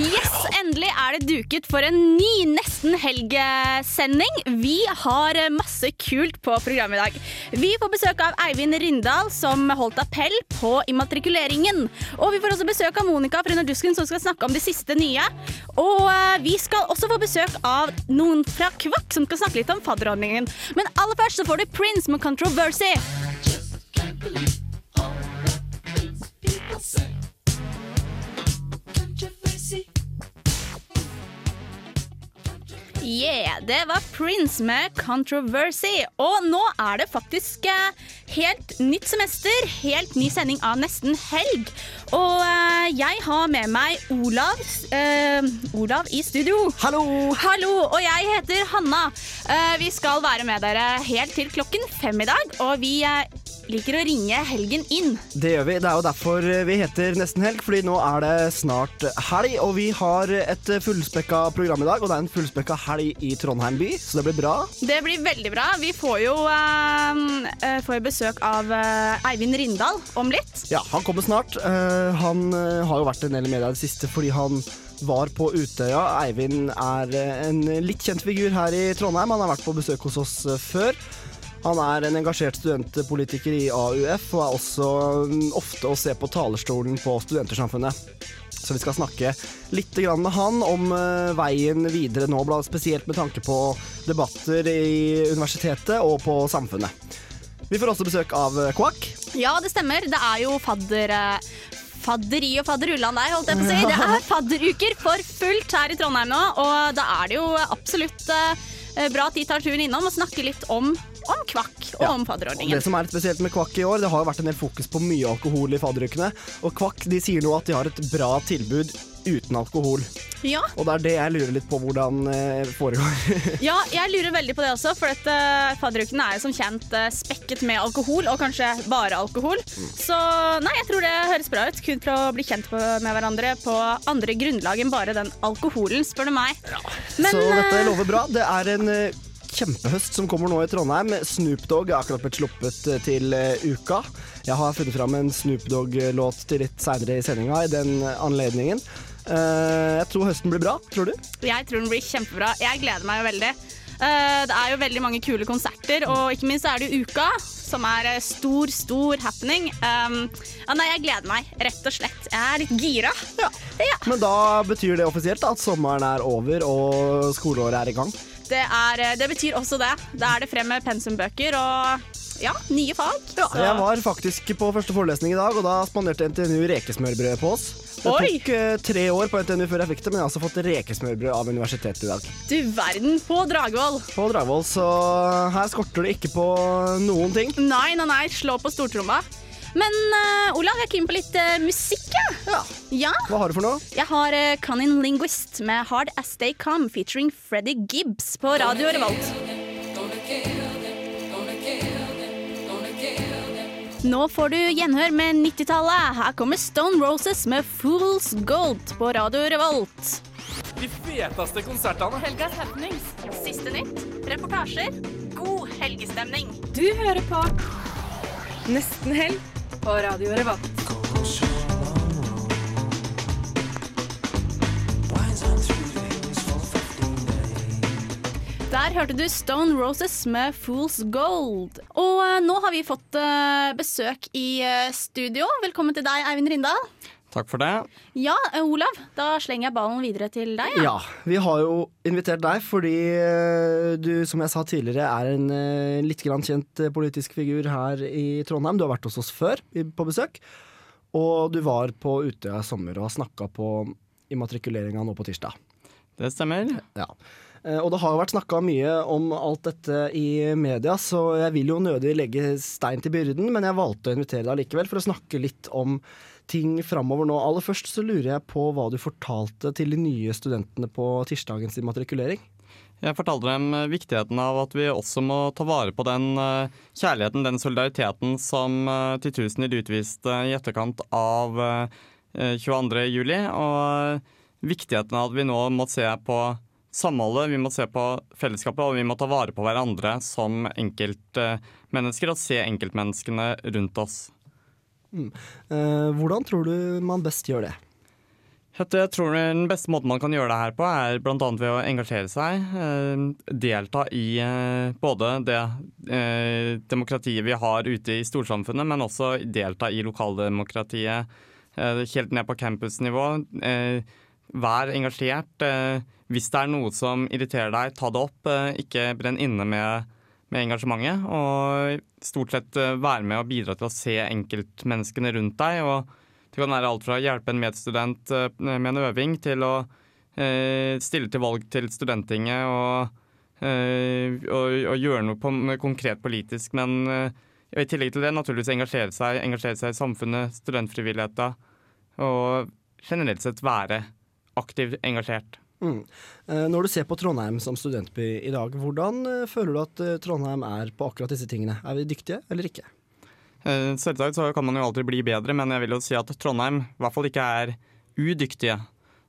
Yes, endelig er det duket for en ny Nesten helg-sending. Vi har masse kult på programmet i dag. Vi får besøk av Eivind Rindal, som holdt appell på immatrikuleringen. Og vi får også besøk av Monica fra Dusken, som skal snakke om det siste nye. Og eh, vi skal også få besøk av noen fra Kvakk, som skal snakke litt om fadderordningen. Men aller først så får du Prince med 'Controversy'. Yeah, det var Prince med 'Controversy'. Og nå er det faktisk eh, helt nytt semester, helt ny sending av Nesten helg. Og eh, jeg har med meg Olav, eh, Olav i studio. Hallo! Hallo, og jeg heter Hanna. Eh, vi skal være med dere helt til klokken fem i dag, og vi eh, liker å ringe helgen inn. Det gjør vi. Det er jo derfor vi heter Nesten helg, fordi nå er det snart helg. Og vi har et fullspekka program i dag, og det er en fullspekka helg i Trondheim by, så det blir bra. Det blir veldig bra. Vi får jo eh, eh, får jo besøk av eh, Eivind Rindal om litt. Ja, han kommer snart. Eh, han eh, har jo vært en del i media i det siste fordi han var på Utøya. Eivind er eh, en litt kjent figur her i Trondheim. Han har vært på besøk hos oss eh, før. Han er en engasjert studentpolitiker i AUF, og er også mm, ofte å se på talerstolen på Studentersamfunnet. Så vi skal snakke litt med han om eh, veien videre nå, spesielt med tanke på debatter i universitetet og på samfunnet. Vi får også besøk av eh, Kvakk. Ja, det stemmer. Det er jo fadder... Fadderi og fadderullan der, holdt jeg på å si. Det er fadderuker for fullt her i Trondheim nå, og da er det jo absolutt eh, bra at de tar turen innom og snakker litt om, om kvakk og Ja. om fadderordningen. Det som er spesielt med Kvakk i år, det har jo vært en del fokus på mye alkohol i fadderukene. Og Kvakk de sier nå at de har et bra tilbud uten alkohol. Ja, Og det er det jeg lurer litt på hvordan eh, foregår. ja, jeg lurer veldig på det også, for dette fadderuken er jo som kjent eh, spekket med alkohol, og kanskje bare alkohol. Så nei, jeg tror det høres bra ut. Kun for å bli kjent på, med hverandre på andre grunnlag enn bare den alkoholen, spør du meg. Men, Så dette eh, lover bra. Det er en eh, kjempehøst som kommer nå i Trondheim. Snoop Dogg er akkurat blitt sluppet eh, til eh, uka. Jeg har funnet fram en Snoop Dogg-låt til litt seinere i sendinga i den anledningen. Eh, jeg tror høsten blir bra. Tror du? Jeg tror den blir kjempebra. Jeg gleder meg jo veldig. Eh, Det er jo veldig mange kule konserter, og ikke minst er det jo Uka, som er eh, stor, stor happening. Um, ja, nei, jeg gleder meg, rett og slett. Jeg er litt gira. Ja. Men da betyr det offisielt da, at sommeren er over og skoleåret er i gang. Det, er, det betyr også det. Da er det frem med pensumbøker og ja, nye fag. Så- Jeg var faktisk på første forelesning i dag, og da spanderte NTNU rekesmørbrød på oss. Det Oi! tok uh, tre år på NTNU før jeg fikk det, men jeg har altså fått rekesmørbrød av universitetet i dag. Du verden, på Dragvoll. På Dragvoll, så her skorter det ikke på noen ting. Nei, nei, nei, slå på stortromma. Men uh, Olav, jeg er keen på litt uh, musikk. Ja. Ja. Hva har du for noe? Jeg har uh, Cunning Linguist med Hard As They Come featuring Freddy Gibbs på Radio Revolt. Nå får du gjenhør med 90-tallet. Her kommer Stone Roses med Fool's Gold på Radio Revolt. De feteste konsertene. Helgas happenings. Siste nytt. Reportasjer. God helgestemning. Du hører på Nesten helg på Radio Revolt. Der hørte du Stone Roses med Fool's Gold. Og eh, nå har vi fått eh, besøk i eh, studio. Velkommen til deg, Eivind Rindal. Takk for det. Ja, Olav, da slenger jeg ballen videre til deg. Ja, vi har jo invitert deg fordi du, som jeg sa tidligere, er en litt grann kjent politisk figur her i Trondheim. Du har vært hos oss før på besøk. Og du var på Utøya i sommer og har snakka på immatrikuleringa nå på tirsdag. Det stemmer. Ja. Eh, Og det har vært snakka mye om alt dette i media, så jeg vil jo nødig legge stein til byrden, men jeg valgte å invitere deg likevel for å snakke litt om ting framover nå. Aller først så lurer jeg på hva du fortalte til de nye studentene på tirsdagens immatrikulering. Jeg fortalte dem viktigheten av at vi også må ta vare på den eh, kjærligheten, den solidariteten som eh, titusener utviste i etterkant av eh, 22. juli. Og viktigheten av at vi nå må se på samholdet, vi må se på fellesskapet, og vi må ta vare på hverandre som enkeltmennesker og se enkeltmenneskene rundt oss. Eh, hvordan tror du man best gjør det? Jeg tror Den beste måten man kan gjøre det her på, er bl.a. ved å engasjere seg. eh, Delta i eh, både det eh, demokratiet vi har ute i storsamfunnet, men også delta i lokaldemokratiet eh, helt ned på campusnivå. Eh, Vær engasjert. Hvis det er noe som irriterer deg, ta det opp. eh, Ikke brenn inne med, med engasjementet. Og stort sett eh, være med og bidra til å se enkeltmenneskene rundt deg. og det kan være alt fra å hjelpe en medstudent eh, med en øving, til å stille til valg til Studentinget og, og, og gjøre noe på, konkret politisk. Men i tillegg til det naturligvis engasjere seg, engasjere seg i samfunnet, studentfrivilligheta, og generelt sett være aktivt engasjert. Mm. Eh, Når du ser på Trondheim som studentby i dag, hvordan eh, føler du at eh, Trondheim er på akkurat disse tingene? Er vi dyktige eller ikke? Selvsagt så kan man jo alltid bli bedre, men jeg vil jo si at Trondheim i hvert fall ikke er udyktige.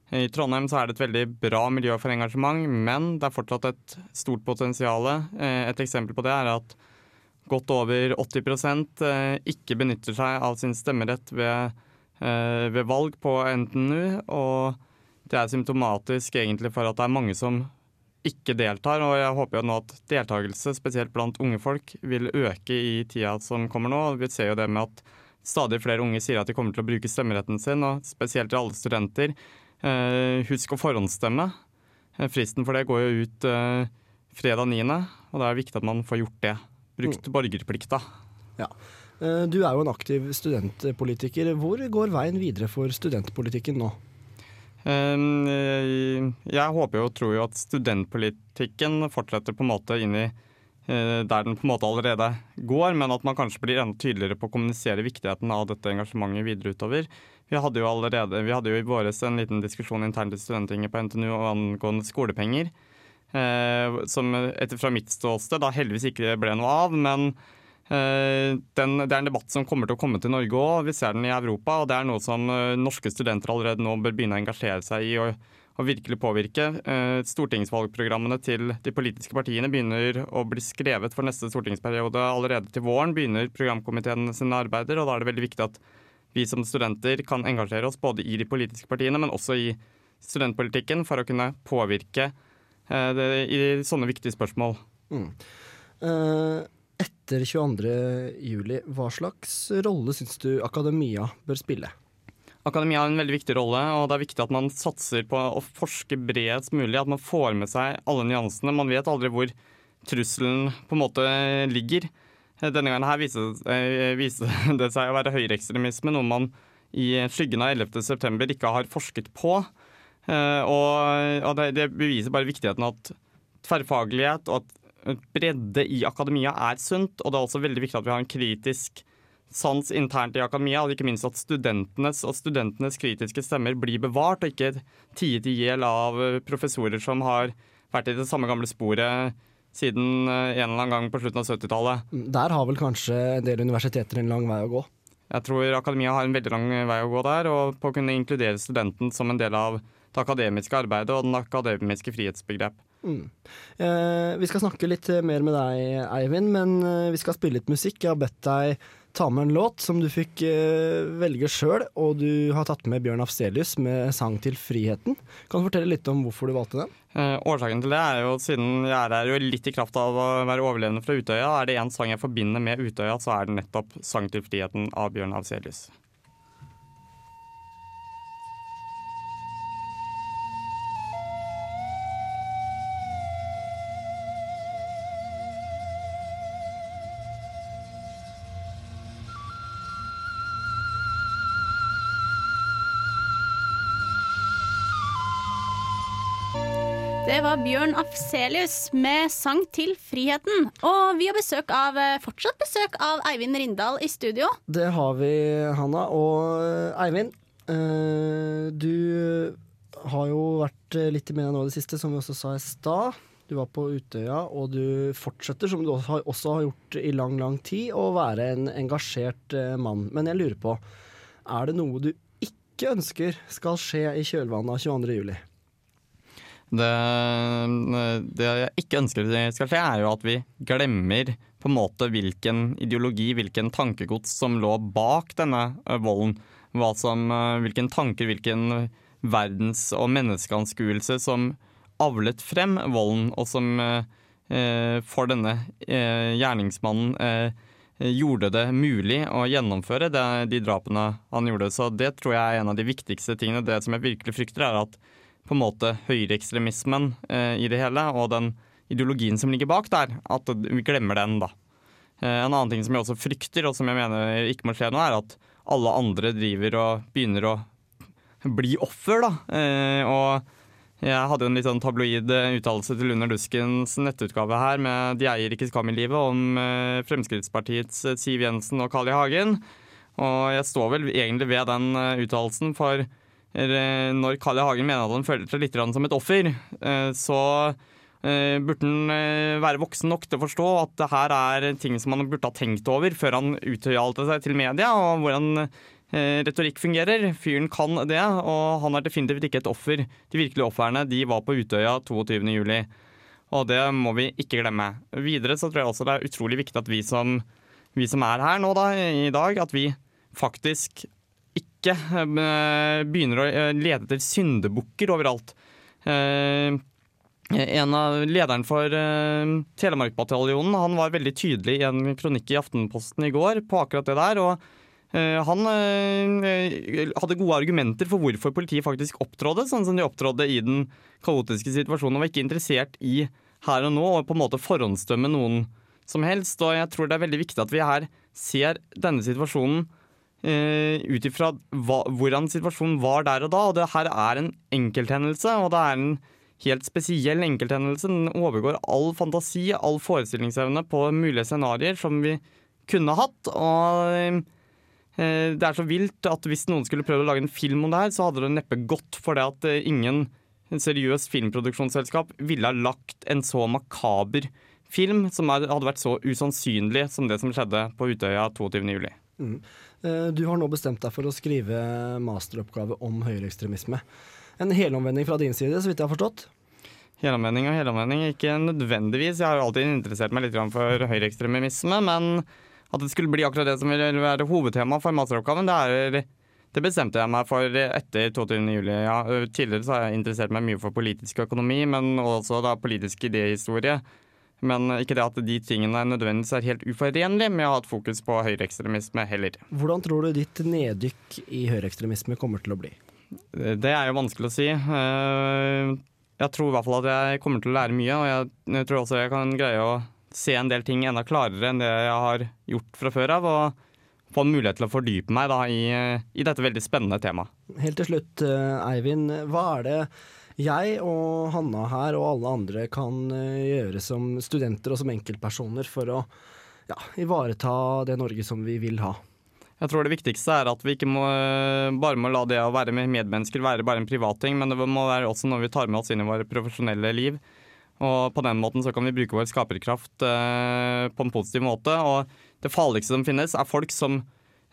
I Trondheim så er det et veldig bra miljø for engasjement, men det er fortsatt et stort potensial. Et eksempel på det er at godt over 80 eh, ikke benytter seg av sin stemmerett ved, ved valg på NTNU. Og det er symptomatisk egentlig for at det er mange som ikke deltar, og jeg håper jo nå at deltakelse, spesielt blant unge folk, vil øke i tida som kommer nå. Vi ser jo det med at stadig flere unge sier at de kommer til å bruke stemmeretten sin, og spesielt til alle studenter. Eh, husk å forhåndsstemme. Eh, Fristen for det går jo ut eh, fredag 9., og det er viktig at man får gjort det. Brukt borgerplikta. Ja. Du er jo en aktiv studentpolitiker. Hvor går veien videre for studentpolitikken nå? Um, eh, Jeg håper jo og tror jo at studentpolitikken fortsetter på en måte inn i eh, der den på en måte allerede går, men at man kanskje blir enda tydeligere på å kommunisere viktigheten av dette engasjementet videre utover. Vi hadde jo allerede, vi hadde jo i våres en liten diskusjon internt i Studenttinget på NTNU angående skolepenger, eh, som etter fra mitt ståsted da heldigvis ikke ble noe av, men Den, det er en debatt som kommer til å komme til Norge òg. Vi ser den i Europa, og det er noe som eh, norske studenter allerede nå bør begynne å engasjere seg i og, og virkelig påvirke. Eh, Stortingsvalgprogrammene til de politiske partiene begynner å bli skrevet for neste stortingsperiode. Allerede til våren begynner programkomiteene sine arbeider, og da er det veldig viktig at vi som studenter kan engasjere oss både i de politiske partiene, men også i studentpolitikken for å kunne påvirke eh, i sånne viktige spørsmål. Eh, Etter 22. juli, hva slags rolle syns du akademia bør spille? Akademia har en veldig viktig rolle, og det er viktig at man satser på å forske bredest mulig. At man får med seg alle nyansene. Man vet aldri hvor trusselen på en måte ligger. Denne gangen her viste, eh, det seg å være høyreekstremisme, noe man i skyggen av 11.9 ikke har forsket på. Eh, Og, det beviser bare viktigheten av at tverrfaglighet og at bredde i akademia er sunt. Og det er også veldig viktig at vi har en kritisk sans internt i akademia, og ikke minst at studentenes og studentenes kritiske stemmer blir bevart, og ikke tiet i hjel av professorer som har vært i det samme gamle sporet siden eh, en eller annen gang på slutten av 70-tallet. Der har vel kanskje en del universiteter en lang vei å gå. Jeg tror akademia har en veldig lang vei å gå der, og på å kunne inkludere studenten som en del av det akademiske arbeidet og den akademiske frihetsbegrep. Mm. Eh, vi skal snakke litt mer med deg, Eivind, men eh, vi skal spille litt musikk. Jeg har bedt deg ta med en låt som du fikk eh, velge sjøl, og du har tatt med Bjørn Afselius med sang til friheten. Kan du fortelle litt om hvorfor du valgte den? Eh, årsaken til det er jo, siden jeg er her litt i kraft av å være overlevende fra Utøya, er det en sang jeg forbinder med Utøya, så er det nettopp 'Sang til friheten' av Bjørn Afselius. Var Bjørn Afselius med 'Sang til friheten'. Og vi har besøk av, eh, fortsatt besøk av Eivind Rindal i studio. Det har vi, Hanna. Og eh, Eivind, eh, du har jo vært litt i media nå i det siste, som vi også sa i stad. Du var på Utøya, og du fortsetter, som du også har, gjort i lang, lang tid, å være en engasjert mann. Men jeg lurer på, er det noe du ikke ønsker skal skje i kjølvannet av 22. juli? Det, det jeg ikke ønsker skal skje, er jo at vi glemmer på en måte hvilken ideologi, hvilken tankegods som lå bak denne volden. Hva som, hvilken tanker, hvilken verdens- og menneskeanskuelse som avlet frem volden, og som eh, for denne eh, gjerningsmannen eh, gjorde det mulig å gjennomføre det, de drapene han gjorde. Så det tror jeg er en av de viktigste tingene. Det som jeg virkelig frykter, er at på en måte høyreekstremismen eh, i det hele, og den ideologien som ligger bak der, at vi glemmer den, da. Eh, en annen ting som jeg også frykter, og som jeg mener ikke må skje nå, er at alle andre driver og begynner å bli offer, da. Eh, og jeg hadde en litt sånn tabloid eh, uttalelse til Under Duskens nettutgave her med 'De eier ikke skam i livet' om Fremskrittspartiets Siv Jensen og Carl I. Hagen. Og jeg står vel egentlig ved den uttalelsen, for når Carl I. Hagen mener at han føler seg litt som et offer, eh, så eh, burde han eh, være voksen nok til å forstå at det her er ting som han burde ha tenkt over før han uttalte seg til media, og hvordan eh, retorikk fungerer. Fyren kan det, og han er definitivt ikke et offer. De virkelige ofrene de var på Utøya 22.07. Og det må vi ikke glemme. Videre så tror jeg også det er utrolig viktig at vi som, vi som er her nå da, i dag, at vi faktisk ikke eh, begynner å lede til syndebukker overalt. Eh, en av lederen for eh, Telemarkbataljonen han var veldig tydelig i en kronikk i Aftenposten i går på akkurat det der. og eh, han eh, hadde gode argumenter for hvorfor politiet faktisk opptrådde sånn som de opptrådde i den kaotiske situasjonen, og var ikke interessert i her og nå og på en måte forhåndsdømme noen som helst. Og jeg tror det er veldig viktig at vi her ser denne situasjonen eh, ut ifra hvordan situasjonen var der og da. Og det her er en enkelthendelse, og det er en helt spesiell enkelthendelse. Den overgår all fantasi, all forestillingsevne på mulige scenarioer som vi kunne hatt. Og eh, det er så vilt at hvis noen skulle prøvd å lage en film om det her, så hadde det neppe gått for det at eh, ingen seriøs filmproduksjonsselskap ville ha lagt en så makaber film som hadde vært så usannsynlig som det som skjedde på Utøya 22.07. Eh, Du har nå bestemt deg for å skrive masteroppgave om høyreekstremisme. En helomvending fra din side, så vidt jeg har forstått. Helomvending og helomvending, ikke nødvendigvis. Jeg har jo alltid interessert meg litt for høyreekstremisme, men at det skulle bli akkurat det som vil være hovedtema for masteroppgaven, det, er, det bestemte jeg meg for etter 22. juli. Ja, tidligere så har jeg interessert meg mye for politisk økonomi, men også da politisk idéhistorie. Men ikke det at de tingene nødvendigvis er helt uforenlige med å ha et fokus på høyreekstremisme heller. Hvordan tror du ditt neddykk i høyreekstremisme kommer til å bli? Det er jo vanskelig å si. Eh, Jeg tror i hvert fall at jeg kommer til å lære mye, og jeg, tror også jeg kan greie å se en del ting enda klarere enn det jeg har gjort fra før av, og få en mulighet til å fordype meg da, i, i dette veldig spennende temaet. Helt til slutt, eh, Eivind. Hva er det jeg og Hanna her og alle andre kan eh, gjøre som studenter og som enkeltpersoner for å ja, ivareta det Norge som vi vil ha? Jeg tror det viktigste er at vi ikke må, bare må la det å være med medmennesker være bare en privatting, men det må være også noe vi tar med oss inn i våre profesjonelle liv. Og på den måten så kan vi bruke vår skaperkraft eh, på en positiv måte. Og det farligste som finnes, er folk som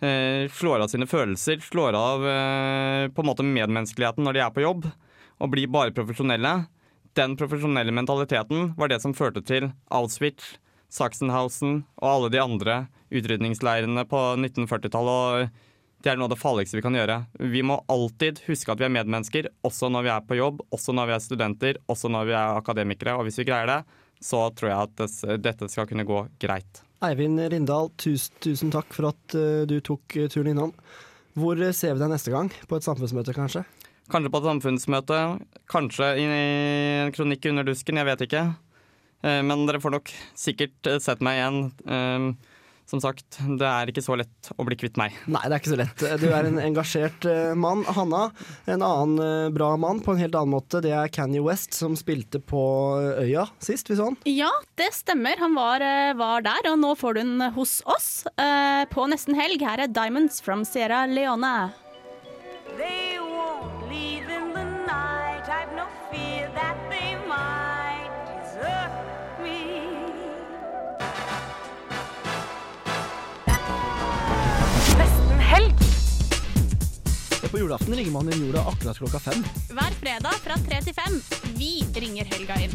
eh, slår av sine følelser, slår av eh, på en måte medmenneskeligheten når de er på jobb, og bli bare profesjonelle. Den profesjonelle mentaliteten var det som førte til Auschwitz, Sachsenhausen og alle de andre utrydningsleirene på 1940-tallet. og Det er noe av det farligste vi kan gjøre. Vi må alltid huske at vi er medmennesker, også når vi er på jobb, også når vi er studenter, også når vi er akademikere. Og hvis vi greier det, så tror jeg at dette skal kunne gå greit. Eivind Rindal, tusen, tusen takk for at eh, du tok eh, turen innom. Hvor eh, ser vi deg neste gang? På et samfunnsmøte, kanskje? Kanskje på et samfunnsmøte, kanskje i en kronikk under dusken, jeg vet ikke. Eh, Men dere får nok sikkert eh, sett meg igjen. Eh, som sagt, det er ikke så lett å bli kvitt meg. Nei, det er ikke så lett. Du er en engasjert mann. Hanna, en annen bra mann på en helt annen måte, det er Kanye West, som spilte på Øya sist, vi så han. Ja, det stemmer. Han var, var der, og nå får du den hos oss på nesten helg. Her er Diamonds from Sierra Leone. På julaften ringer man inn jorda akkurat klokka fem. Hver fredag fra tre til fem. Vi ringer helga inn.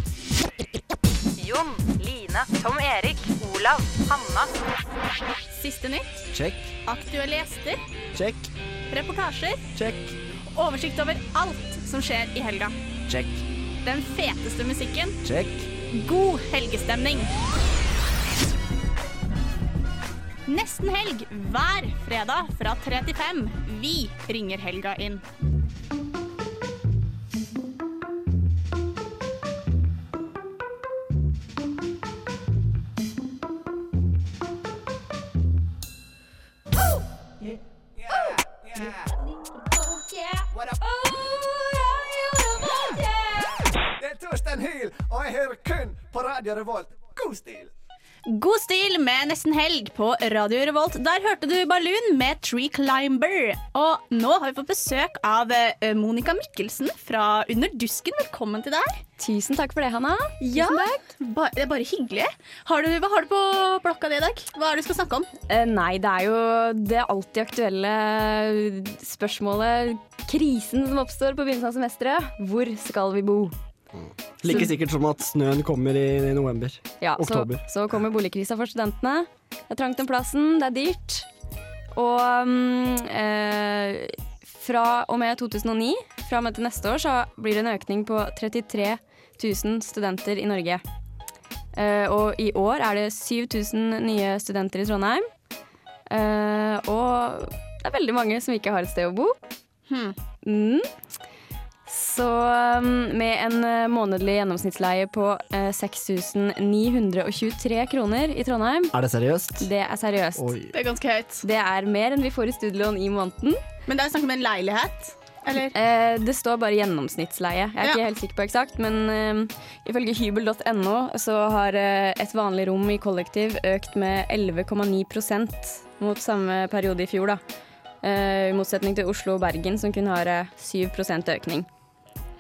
Jon, Line, Tom Erik, Olav, Hanna. Siste nytt, Check, aktuelle gjester, check, reportasjer, check, oversikt over alt som skjer i helga. check, Den feteste musikken, check. god helgestemning. Nesten helg hver fredag fra tre til fem. Vi ringer helga inn. Nesten helg på Radio Revolt. Der hørte du Balloon med Tree Climber. Og nå har vi fått besøk av eh, Monica Mikkelsen fra Under dusken. Velkommen til deg. Tusen takk for det, Hanna. Ja, ba det er bare hyggelig. Har du, hva har du på blokka di i dag? Hva er det du skal snakke om? Eh, nei, det er jo det alltid aktuelle spørsmålet, krisen som oppstår på begynnelsen av semesteret. Hvor skal vi bo? Like sikkert som at snøen kommer i, i november. Ja, så, Oktober. så kommer boligkrisa for studentene. Det er trangt om plassen, det er dyrt. Og um, eh, fra og med 2009, fra og med til neste år, så blir det en økning på 33 000 studenter i Norge. Eh, og i år er det 7000 nye studenter i Trondheim. Eh, og det er veldig mange som ikke har et sted å bo. Hmm. Mm. Så um, med en eh, månedlig gjennomsnittsleie på eh, 6923 kroner i Trondheim Er det seriøst? Det er seriøst. Oi. Det er ganske høyt. Det er mer enn vi får i studielån i måneden. Men det er snakk om en leilighet? Eller? Eh, det står bare gjennomsnittsleie. Jeg er Ja. ikke helt sikker på eksakt, men eh, ifølge hybel.no så har eh, et vanlig rom i kollektiv økt med 11,9% mot samme periode i fjor. da. Eh, I motsetning til Oslo og Bergen, som kun har eh, 7% økning.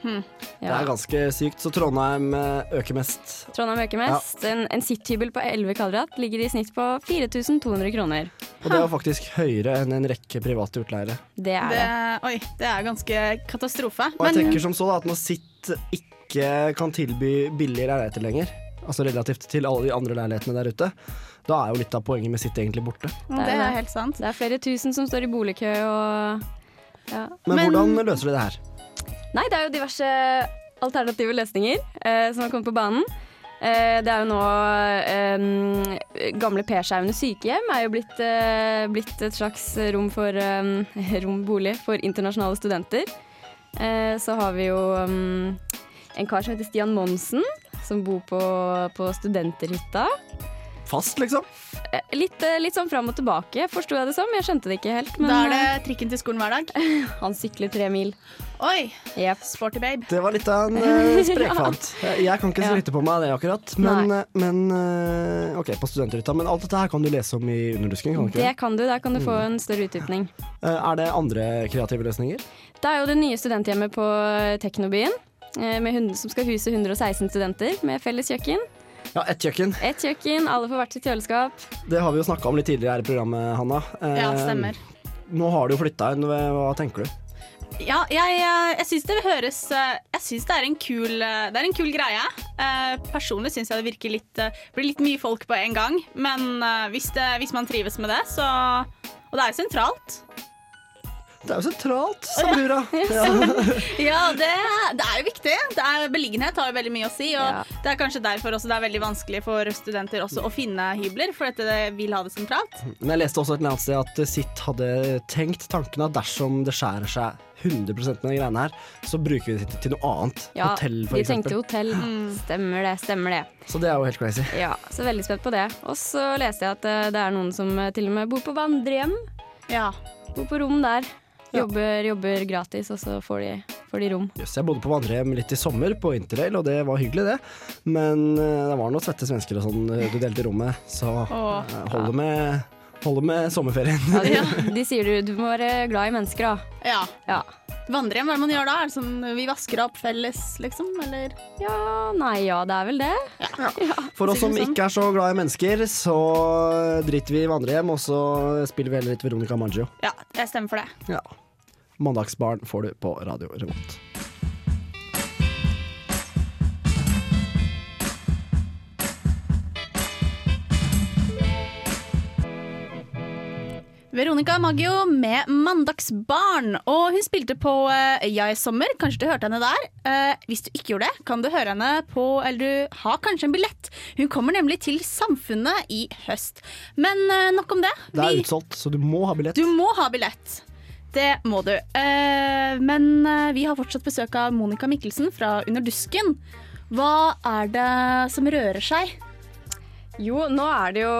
Hmm. Det er ganske sykt. Så Trondheim eh, øker mest. Trondheim øker mest. En, en sitthybel på 11 kvadrat ligger i snitt på 4200 kroner. Og det er faktisk høyere enn en rekke private utleiere. Det er Det, det. oi, det er ganske katastrofe. Og jeg tenker som så da, at når Sitt ikke kan tilby billige leiligheter lenger, altså relativt til alle de andre leilighetene der ute, da er jo litt av poenget med Sitt egentlig borte. det, det er er helt sant. Det er flere tusen som står i boligkø og ja. Men, Men- hvordan løser de det her? Nei, det er jo diverse alternative løsninger eh, som har kommet på banen. Eh, det er jo nå eh, Gamle Pershaugne sykehjem er jo blitt, eh, blitt et slags rom for eh, rom for internasjonale studenter. Eh, så har vi jo mm, en kar som heter Stian Monsen, som bor på, på studenterhytta. Fast, liksom? Litt, litt sånn fram og tilbake, forsto jeg det som. Jeg skjønte det ikke helt. Men Da er det trikken til skolen hver dag. han sykler tre mil. Oi, Yep. sporty babe. Det var litt av en uh, sprekfant. Jeg kan ikke Ja. skryte på meg det akkurat, men, eh, men uh, OK, på studenthytta. Men alt dette her kan du lese om i Underdusken, kan du ikke Det det? kan du. Der kan du få en større utdypning. Uh, er det andre kreative løsninger? Det er jo det nye studenthjemmet på Teknobyen, eh, med hund- som skal huse 116 studenter med felles kjøkken. Ja, ett kjøkken. Et kjøkken, alle får hvert sitt kjøleskap. Det har vi jo snakka om litt tidligere her i programmet, Hanna. Ja, stemmer. Nå har du jo flytta inn. Hva tenker du? Ja, jeg, jeg, jeg syns det høres eh, Jeg syns det er en kul, eh, det er en kul greie. Eh, personlig syns jeg det virker litt eh, blir litt mye folk på en gang. Men eh, hvis, det, hvis man trives med det, så Og det er jo sentralt. Det er jo sentralt, sa brura. Ja. Ja, det, det er jo viktig. Det er, beliggenhet har jo veldig mye å si. Og Ja. Det er kanskje derfor også det er veldig vanskelig for studenter også å finne hybler, for dette det vil ha det sentralt. Men jeg leste også et eller annet sted at Sitt hadde tenkt tanken at dersom det skjærer seg 100 med de greiene her, så bruker vi det til- til noe annet. Ja, hotell, for de tenkte hotell. Stemmer det, stemmer det. Så det er jo helt crazy. Ja, så veldig spent på det. Og så leste jeg at eh, det er noen som eh, til og med bor på vandrehjem. Ja. Bor på rom der. Jobber, jobber gratis, og så får de, får de rom. Yes, jeg bodde på vandrehjem litt i sommer på interrail, og det var hyggelig, det. Men eh, det var noen svette svensker og sånn eh, du delte rommet, så Åh. eh, holder med, holder med sommerferien. Ja, de, de sier du, du må være glad i mennesker, da. ja. Ja. Vandrehjem, hva er det man gjør da? Er det sånn vi vasker opp felles, liksom? Eller? ja, nei, ja, det er vel det. For oss som sånn. ikke er så glad i mennesker, så driter vi i vandrehjem, og så spiller vi heller litt Veronica Maggio. Ja, jeg stemmer for det. Ja. Mandagsbarn får du på Radio Revolt. Veronica Maggio med 'Mandagsbarn'. Og hun spilte på eh, Ja i sommer. Kanskje du hørte henne der. Eh, hvis du ikke gjorde det, kan du høre henne på Eller du har kanskje en billett. Hun kommer nemlig til Samfunnet i høst. Men eh, nok om det. Det er Vi- utsolgt, så du må ha billett. Du må ha billett. Det må du. Eh, men eh, vi har fortsatt besøk av Monica Mikkelsen fra Under dusken. Hva er det som rører seg? Jo, nå er det jo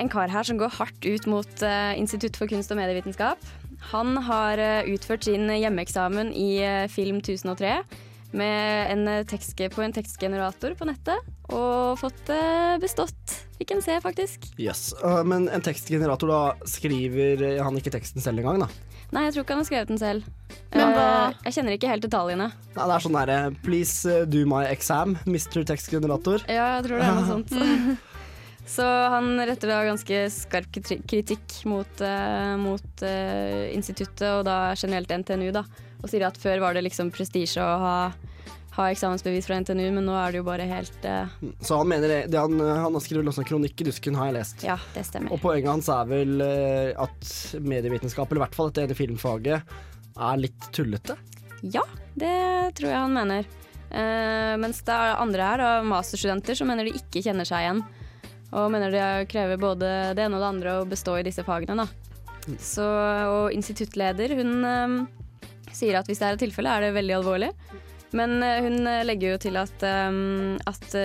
en kar her som går hardt ut mot eh, Institutt for kunst og medievitenskap. Han har utført sin hjemmeeksamen i film 1003 med en på en tekstgenerator på nettet, og fått bestått. Fikk en C, faktisk. Yes. Men en tekstgenerator, da skriver han ikke teksten selv engang, da? Nei, jeg tror ikke han har skrevet den selv. Men hva- Eh, jeg kjenner ikke helt detaljene. Nei, det er sånn derre Please uh, do my exam, Mr. Tekstgenerator. Ja, jeg tror det er noe sånt. Så han retter da ganske skarp kritikk mot, uh, mot uh, instituttet, og da generelt NTNU, da. Og sier at før var det liksom prestisje å ha, ha eksamensbevis fra NTNU, men nå er det jo bare helt uh... Så han mener det, han, han har skrevet også en kronikk i Dusken, har jeg lest. Ja, det stemmer. Og poenget hans er vel uh, at medievitenskap, eller i hvert fall dette ene filmfaget, er litt tullete. Ja, det tror jeg han mener. Uh, mens det er andre her, da, masterstudenter, som mener de ikke kjenner seg igjen. Og mener det krever både det ene og det andre å bestå i disse fagene. Da. Så, og instituttleder hun sier at hvis det er et tilfelle, er det veldig alvorlig. Men eh, hun eh, legger jo til at, eh, at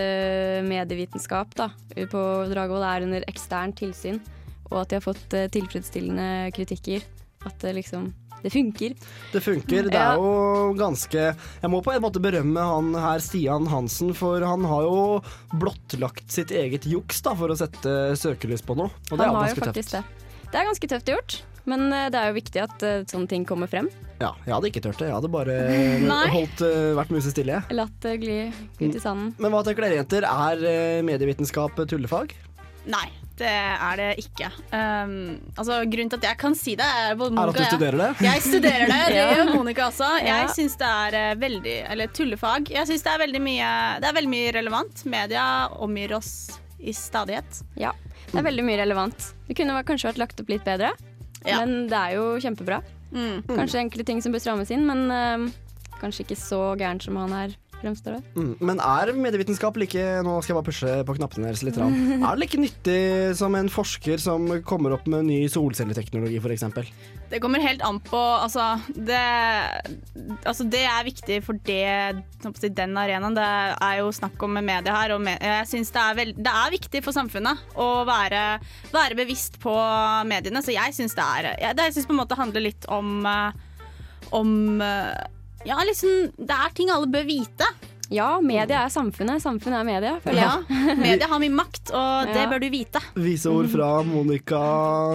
medievitenskap da, på Dragvoll er under eksternt tilsyn, og at de har fått tilfredsstillende kritikker. At det liksom Det funker. Det funker. Det er jo ganske Jeg må på en måte berømme han her, Stian Hansen, for han har jo blottlagt sitt eget juks da, for å sette søkelys på noe. Og det Han er jo ganske tøft. det. Det er ganske tøft gjort, men det er jo viktig at sånne ting kommer frem. Ja, jeg hadde ikke turt det. Jeg hadde bare holdt, uh, vært musestille. Latt det gli ut i sanden. Men hva tenker dere, jenter? Er eh, medievitenskap tullefag? Nei, det er det ikke. Um, altså, grunnen til at jeg kan si det, er både Er at du studerer det? Jeg studerer det, det gjør Monica også. Jeg syns det er eh, veldig Eller tullefag. Jeg syns det er veldig mye Det er veldig mye relevant. Media omgir oss i stadighet. Ja, det er veldig mye relevant. Det kunne kanskje vært lagt opp litt bedre, Ja. men det er jo kjempebra. Mm. Kanskje enkelte ting som bør strammes inn, men eh, kanskje ikke så gærent som han her fremstår det. Mm. Men er medievitenskap like Nå skal jeg bare pushe på knappene deres litt. Rann. Er det like nyttig som en forsker som kommer opp med ny solcelleteknologi, f.eks.? Det kommer helt an på Altså, det, altså, det er viktig for det, den arenaen. Det er jo snakk om media her, og jeg synes det, det er viktig for samfunnet å være, være bevisst på mediene. Så jeg syns det er jeg, det, jeg synes på en måte handler litt om eh, om eh, Ja, liksom Det er ting alle bør vite. Ja, media er samfunnet, samfunnet er media. føler jeg. Ja, Media har mye makt, og det Ja. bør du vite. Vise ord fra Monica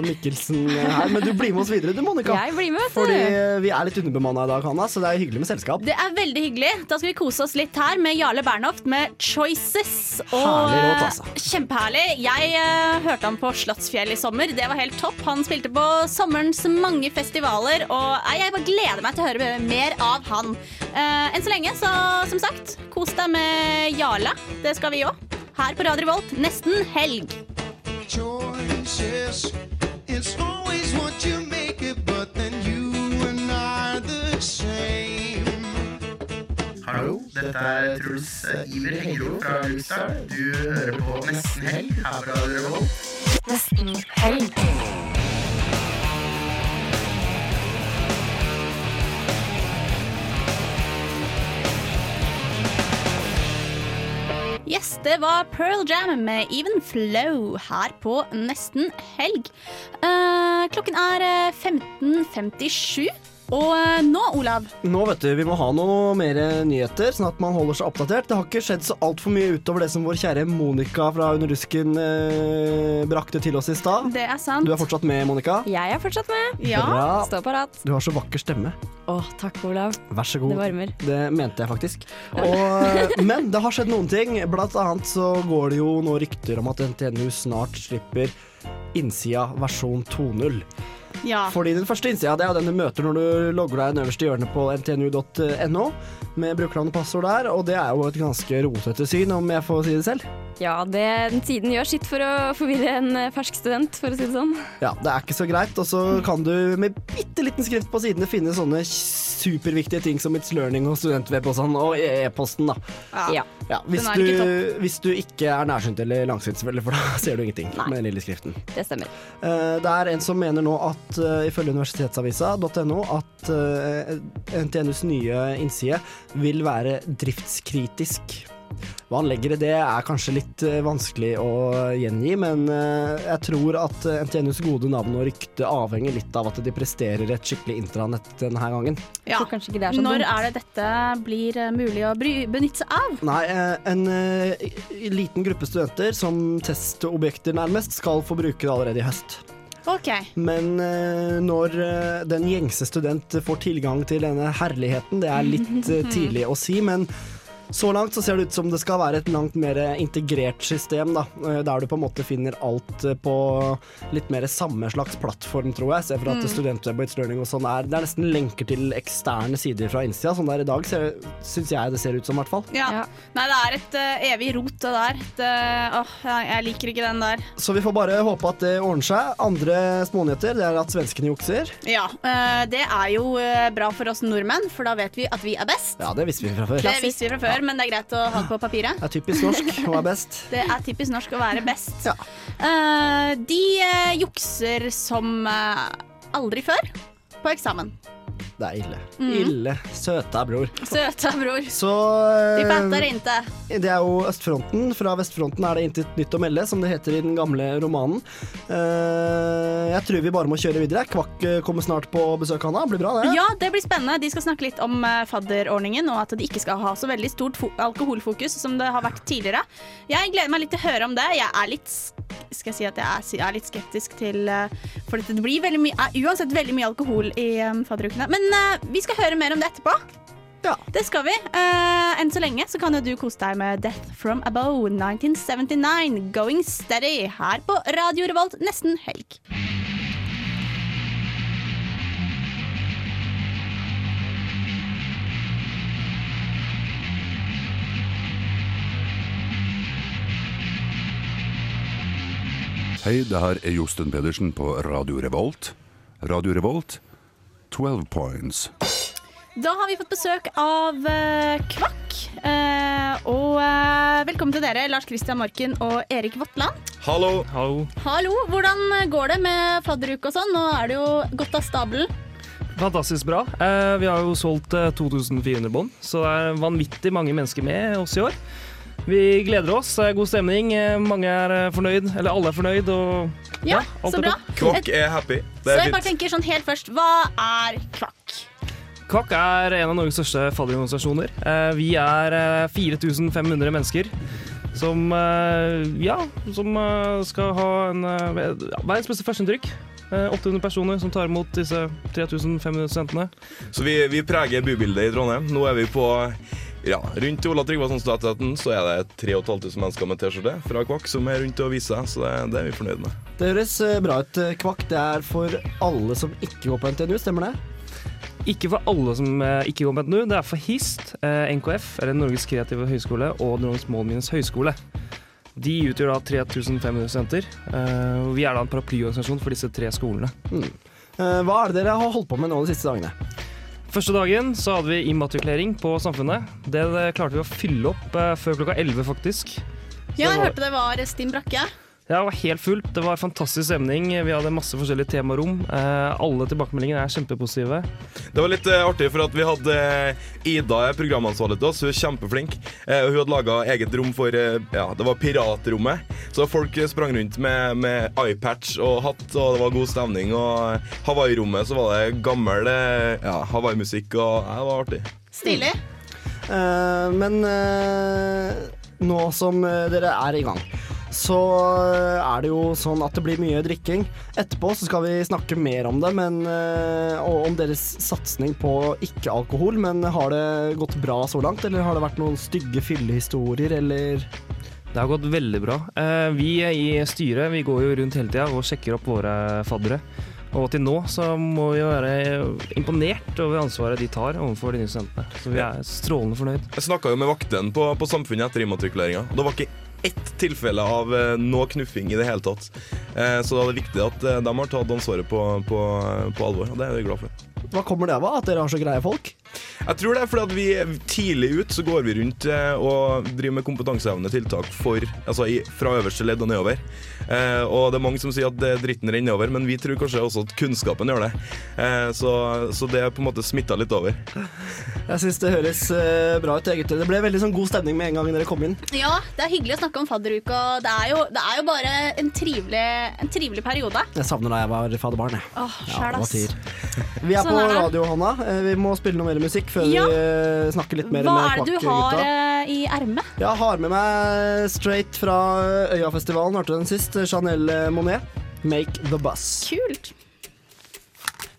Mikkelsen her. Men du blir med oss videre, du, Monica. Jeg blir med, vet du. Fordi vi er litt underbemanna i dag, Hanna, så det er hyggelig med selskap. Det er veldig hyggelig. Da skal vi kose oss litt her med Jarle Bernhoft med 'Choices'. Herlig låt, eh, altså. Kjempeherlig. Jeg uh, hørte han på Slottsfjell i sommer. Det var helt topp. Han spilte på sommerens mange festivaler, og jeg bare gleder meg til å høre mer av han. Uh, enn så lenge, så som sagt, Kos deg med Jarle. Det skal vi òg. Her på Radio Volt nesten helg. Hallo, dette er Truls Iver Hengro fra Lukestad. Du hører på Nesten Helg her på Radio Revolt. Nesten Helg. Yes, det var Pearl Jam med Even Flow her på nesten helg. Eh, klokken er eh, 15.57, og eh, nå, Olav Nå vet du, Vi må ha noe mer nyheter, sånn at man holder seg oppdatert. Det har ikke skjedd så altfor mye utover det som vår kjære Monica fra Under rusken eh, brakte til oss i stad. Det er sant. Du er fortsatt med, Monica. Jeg er fortsatt med. Ja. Bra. Stå parat. Du har så vakker stemme. Å, takk, Olav. Vær så god. Det varmer. Det mente jeg faktisk. Og, men det har skjedd noen ting. Blant annet så går det jo nå rykter om at NTNU snart slipper innsida versjon 2.0. Ja. Fordi den første innsida det er jo den du møter når du logger deg nederst i hjørnet på ntnu.no med brukernavn og passord der, og det er jo et ganske rotete syn, om jeg får si det selv. Ja, det, den siden gjør sitt for å forvirre en eh, fersk student, for å si det sånn. Ja, det er ikke så greit, og så kan du med bitte liten skrift på sidene finne sånne superviktige ting som It's Learning og Studentweb og sånn, og e-posten, da. Ja. Ja, hvis, du, hvis du ikke er nærsynt eller langsynt, selvfølgelig, for da ser du ingenting med den lille skriften. Det stemmer. Eh, Det er en som mener nå at, eh, ifølge universitetsavisa.no, at eh, NTNUs nye innside vil være driftskritisk. Hva han legger i det er kanskje litt eh, vanskelig å gjengi, men jeg tror at NTNUs gode navn og rykte avhenger litt av at de presterer et skikkelig intranett denne gangen. Ja. Tror kanskje ikke det er så Når er det dette blir mulig å bry benytte seg av? Nei, en liten gruppe studenter som testobjekter nærmest skal få bruke det allerede i høst. OK. Men eh, når eh, den gjengse student får tilgang til denne herligheten, det er litt eh, tidlig å si, men så langt så ser det ut som det skal være et langt mer integrert system, da, eh, der du på en måte finner alt eh, på litt mer samme slags plattform, tror jeg. Se for at Mm. studentweb og It's Learning og sånn er Det er nesten lenker til eksterne sider fra innsida. Sånn der i dag syns jeg det ser ut som, i hvert fall. Ja. Nei, det er et uh, evig rot, det der. Et, eh, åh, jeg, jeg liker ikke den der. Så vi får bare håpe at det ordner seg. Andre smånyheter det er at svenskene jukser. Ja, Uh, det er jo uh, bra for oss nordmenn, for da vet vi at vi er best. Ja, det visste vi fra før. Det visste vi fra før, men det er greit å ha det på papiret. Det er typisk norsk å være best. Det er typisk norsk å være best. Eh, de uh, jukser som uh, aldri før på eksamen. Det er ille. Mm. Ille. Søta bror. Søta bror. Så De eh, fatter ikke. Det er jo østfronten. Fra vestfronten er det intet nytt å melde, som det heter i den gamle romanen. Eh, jeg tror vi bare må kjøre videre. Kvakk eh, kommer snart på besøk, Hanna. Blir bra, det. Ja, det blir spennende. De skal snakke litt om eh, fadderordningen, og at de ikke skal ha så veldig stort alkoholfokus som det har vært tidligere. Jeg gleder meg litt til å høre om det. Jeg er litt skal jeg si at jeg er, litt skeptisk til eh, For det blir veldig mye, uansett veldig mye alkohol i um, fadderukene. Men eh, vi skal høre mer om det etterpå. Ja. Det skal vi. Eh, enn så lenge så kan jo du kose deg med Death From Above 1979, Going Steady, her på Radio Revolt nesten helg. Hei, det her er Josten Pedersen på Radio Revolt. Radio Revolt, 12 points. Da har vi fått besøk av eh, Kvakk. Eh, og eh, velkommen til dere, Lars Christian Morken og Erik Vatland. Hallo. Hallo, hvordan går det med fadderuke og sånn? Nå er det jo godt av stabelen. Fantastisk bra. Eh, vi har jo solgt eh, 2400 bånd, så det er vanvittig mange mennesker med oss i år. Vi gleder oss. God stemning. Eh, mange er eh, fornøyd, eller alle er fornøyd. Og Ja, ja så er bra. Kvakk er happy. Så Det er jeg bare tenker sånn helt først, hva er Kvakk? Kvakk er en av Norges største fadderorganisasjoner. Eh, Vi er eh, 4500 mennesker som, eh, ja, som eh, skal ha en, eh, verdens beste førsteinntrykk. Eh, 800 personer som tar imot disse 3500 studentene. Så vi, vi preger bybildet i Trondheim. Nå er vi på ja, Rundt Ola Tryggvason Statretten så er det 3500 mennesker med T-skjorte fra Kvakk som er rundt og viser seg, så det, det er vi fornøyd med. Det høres eh, bra ut, eh, Kvakk. Det er for alle som ikke går på NTNU, stemmer det? Ikke for alle som eh, ikke går på NTNU, det er for HIST, NKF, eller Norges kreative høgskole, og Norges målminnes høgskole. De utgjør da 3500 studenter. Eh, og vi er da en paraplyorganisasjon for disse tre skolene. Mm. Eh, Hva er det dere har holdt på med nå de siste dagene? Første dagen så hadde vi immatrikulering på Samfunnet. Det, klarte vi å fylle opp eh, før klokka 11, faktisk. Så Ja, jeg hørte det var Stim Brakke. Ja, det var helt fullt. Det var fantastisk stemning. Vi hadde masse forskjellige temarom. Eh, alle tilbakemeldingene er kjempepositive. Det var litt eh, artig, for at vi hadde eh, Ida er programansvarlig til oss. Hun er kjempeflink. Eh, hun hadde laga eget rom for eh, Ja, det var piratrommet. Så folk sprang rundt med, med iPatch og hatt, og det var god stemning. Og Hawaii-rommet så var det gammel eh, ja, Hawaii-musikk, og ja, det var artig. Stilig. Eh, men uh, nå som dere er i gang, så eh, er det jo sånn at det blir mye drikking. Etterpå så skal vi snakke mer om det, men, eh, og om deres satsing på ikke-alkohol. Men har det gått bra så langt, eller har det vært noen stygge fyllehistorier, eller Det har gått veldig bra. Vi vi i styret vi går jo rundt hele tida og sjekker opp våre faddere. Og til nå så må vi være imponert over ansvaret de tar overfor de nye studentene. Så vi er strålende fornøyd. Jeg snakka jo med vaktene på, på Samfunnet etter immatrikuleringa. og Det var ikke ett tilfelle av eh, noe knuffing i det hele tatt. Eh, så da er det viktig at eh, de har tatt ansvaret på, på, på alvor, og det er vi glad for. Hva kommer det av? At dere har så greie folk? Jeg tror det er fordi at vi tidlig ut så går vi rundt eh, og driver med kompetansehevende tiltak for, altså i, fra øverste ledd og nedover. Eh, og det er mange som sier at det dritten renner over, men vi tror kanskje også at kunnskapen gjør det. Eh, så, så det er på en måte smitta litt over. Jeg syns det høres eh, bra ut, gutter. Det ble veldig sånn god stemning med en gang dere kom inn. Ja, det er hyggelig å snakke om fadderuka. og Det er jo, det er jo bare en trivelig, en trivelig periode. Jeg savner da jeg var fadderbarn. jeg. Åh, Ja, det var tider. Vi er Sånn på radio, Hanna. Eh, Vi må spille noe mer musikk før Ja. vi eh, snakker litt mer Hva med er det du har eh, i ermet? Jeg har med meg straight fra Øyafestivalen, hørte du den sist? Chanel Monet. Make the bus. Kult.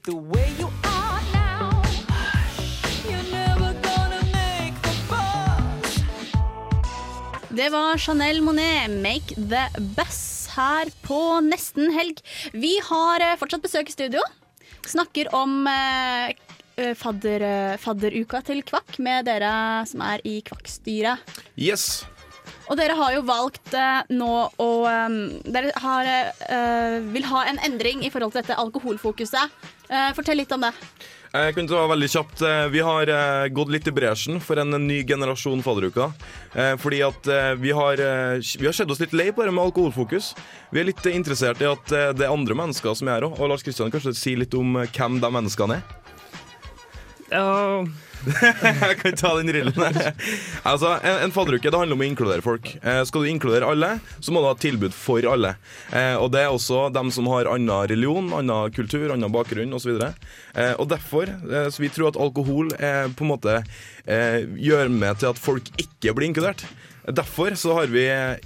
The way you are now, you're never gonna make the bus. Det var Chanel Monet, 'Make the Bus', her på nesten helg. Vi har eh, fortsatt besøk i studio. Snakker om eh, eh, fadder, eh, fadderuka til Kvakk med dere som er i Kvakk-styret. Yes. Og dere har jo valgt eh, nå å um, Dere har, eh, vil ha en endring i forhold til dette alkoholfokuset. Fortell litt om det. Jeg kan ta veldig kjapt. Eh, Vi har eh, gått litt i bresjen for en ny generasjon fadderuka. Eh, Fordi at eh, vi har, eh, vi har sett oss litt lei på det med alkoholfokus. Vi er litt interessert i at eh, det er andre mennesker som er her òg. Og Lars Kristian, kanskje si litt om eh, hvem de menneskene er? Ja Jeg kan ta den rillen. altså, en, en fadderuke det handler om å inkludere folk. Eh, skal du inkludere alle, så må du ha tilbud for alle. Eh, og det er også dem som har annen religion, annen kultur, annen bakgrunn osv. Eh, og derfor eh, så vi tror at alkohol eh, på en måte eh, gjør med til at folk ikke blir inkludert. Derfor så har vi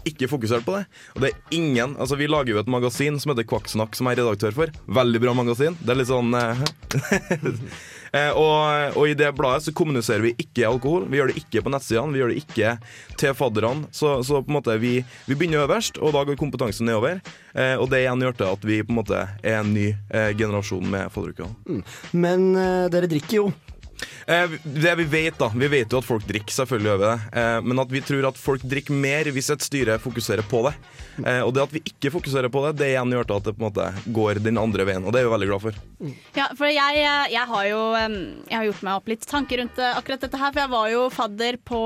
ikke fokusert på det. Og det er ingen, altså Vi lager jo et magasin som heter Kvakksnakk, som jeg er redaktør for. Veldig bra magasin. Det er litt sånn Eh, og, og i det bladet så kommuniserer vi ikke alkohol. Vi gjør det ikke på nettsidene, vi gjør det ikke til fadderne. Så, så på en måte vi, vi begynner øverst, og da går kompetansen nedover. Eh, og det igjen gjør til at vi på en måte er en ny eh, generasjon med fadderuker. Mm. Men eh, dere drikker jo. Eh, det vi vet da, vi vet jo at folk drikker, selvfølgelig gjør vi det. Eh, men at vi tror at folk drikker mer hvis et styre fokuserer på det. Eh, og det at vi ikke fokuserer på det, det igjen gjør til at det på en måte går den andre veien. Og det er vi veldig glad for. Ja, for jeg, jeg har jo jeg har gjort meg opp litt tanker rundt akkurat dette her. For jeg var jo fadder på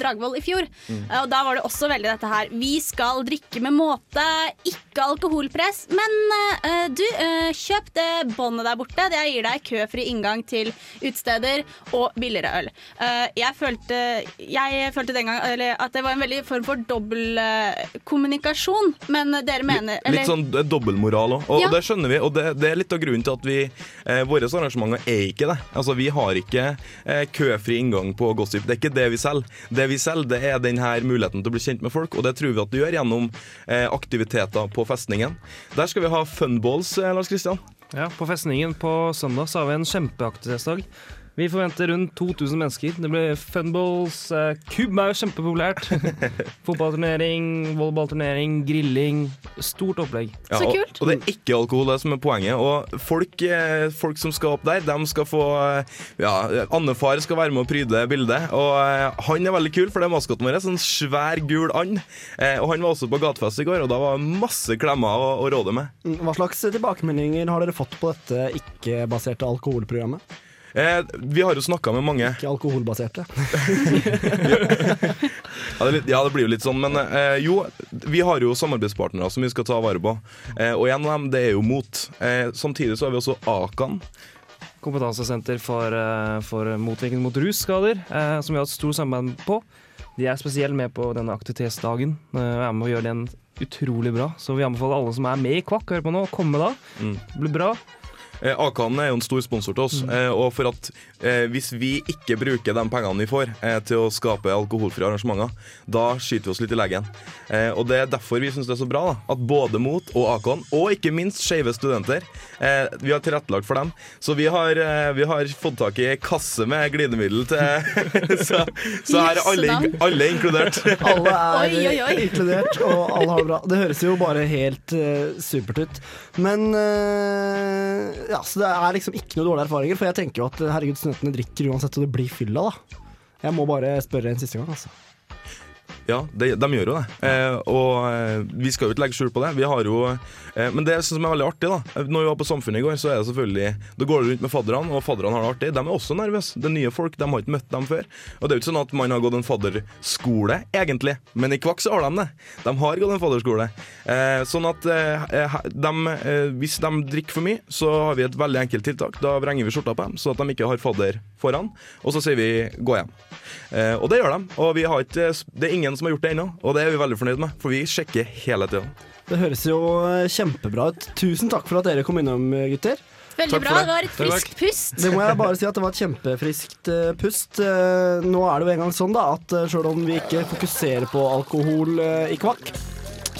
Dragvoll i fjor. Mm. Og da var det også veldig dette her. Vi skal drikke med måte, ikke alkoholpress. Men uh, du, uh, kjøp det båndet der borte. Det gir deg køfri inngang til utesteder og billigere øl. Eh, jeg, følte, jeg følte den gang eller, at det var en veldig form for dobbeltkommunikasjon. Men dere mener eller- Litt sånn eh, dobbeltmoral òg, og Ja. det skjønner vi. Og det, det er litt av grunnen til at vi eh, Våre arrangementer er ikke det. Altså Vi har ikke eh, køfri inngang på Gossip. Det er ikke det vi selger. Det vi selger, det er denne muligheten til å bli kjent med folk, og det tror vi at du gjør gjennom eh, aktiviteter på festningen. Der skal vi ha funballs, eh, Lars Kristian. Ja, På festningen på søndag så har vi en kjempeaktivitetsdag. Vi forventer rundt 2000 mennesker. Det blir funballs. Eh, Kubb er jo kjempepopulært. Fotballturnering, volleyballturnering, grilling. Stort opplegg. Ja, og, og det er ikke alkohol det som er poenget. Og folk, eh, folk som skal opp der, de skal få eh, Ja, andefar skal være med å pryde bildet. Og han er veldig kul, for det er maskoten vår. Sånn svær, gul and. Eh, og han var også på gatefest i går, og da var det masse klemmer å, å råde med. Mm, Hva slags tilbakemeldinger har dere fått på dette ikke-baserte alkoholprogrammet? Eh, vi har jo snakka med mange Ikke alkoholbaserte. Ja det, litt, ja, det blir jo litt sånn, men eh, jo, vi har jo samarbeidspartnere som vi skal ta vare på. Eh, og en av dem, det er jo MOT. Eh, samtidig så har vi også Akan. Kompetansesenter for, eh, for motvirkning mot russkader, eh, som vi har et stort samarbeid på. De er spesielt med på denne aktivitetsdagen og er med og gjør den utrolig bra. Så vi anbefaler alle som er med i Kvakk, hør på nå, å komme da. Det blir bra. Eh, Akan er jo en stor sponsor til oss, eh, og for at eh, hvis vi ikke bruker de pengene vi får eh, til å skape alkoholfrie arrangementer, da skyter vi oss litt i leggen. Eh, og det er derfor vi syns det er så bra da, at både Mot og Akan, og ikke minst Skeive studenter, eh, vi har tilrettelagt for dem. Så vi har, eh, vi har fått tak i kasse med glidemiddel til så, så her er alle, alle inkludert. Alle er Oi, oi, oi. inkludert, og alle har det bra. Det høres jo bare helt eh, supert ut. Men eh, ja, så det er liksom ikke noe dårlige erfaringer, for jeg tenker jo at herregud, studentene drikker uansett, og det blir fylla, da. Jeg må bare spørre en siste gang, altså. Ja, de, de gjør jo det. Eh, og eh, vi skal jo ikke legge skjul på det. Vi har jo eh, Men det som er veldig artig, da Når vi var på Samfunnet i går, så er det selvfølgelig Da går det rundt med fadderne, og fadderne har det artig. De er også nervøse. Det er nye folk, de har ikke møtt dem før. Og det er jo ikke sånn at man har gått en fadderskole, egentlig. Men i Kvakk så har de det. De har gått en fadderskole. Eh, sånn at eh, de, eh, hvis de drikker for mye, så har vi et veldig enkelt tiltak. Da vrenger vi skjorta på dem, så at de ikke har fadder foran. Og så sier vi 'gå hjem'. Eh, og det gjør de. Og vi har ikke, det er ingen som har gjort det ennå, og det er vi veldig fornøyd med. For vi sjekker hele tida. Det høres jo kjempebra ut. Tusen takk for at dere kom innom, gutter. Veldig Takk bra. det. Det var et friskt pust. Det må jeg bare si at det var et kjempefriskt eh, pust. Eh, nå er det jo engang sånn da at selv sjøl om vi ikke fokuserer på alkohol eh, i kvakk,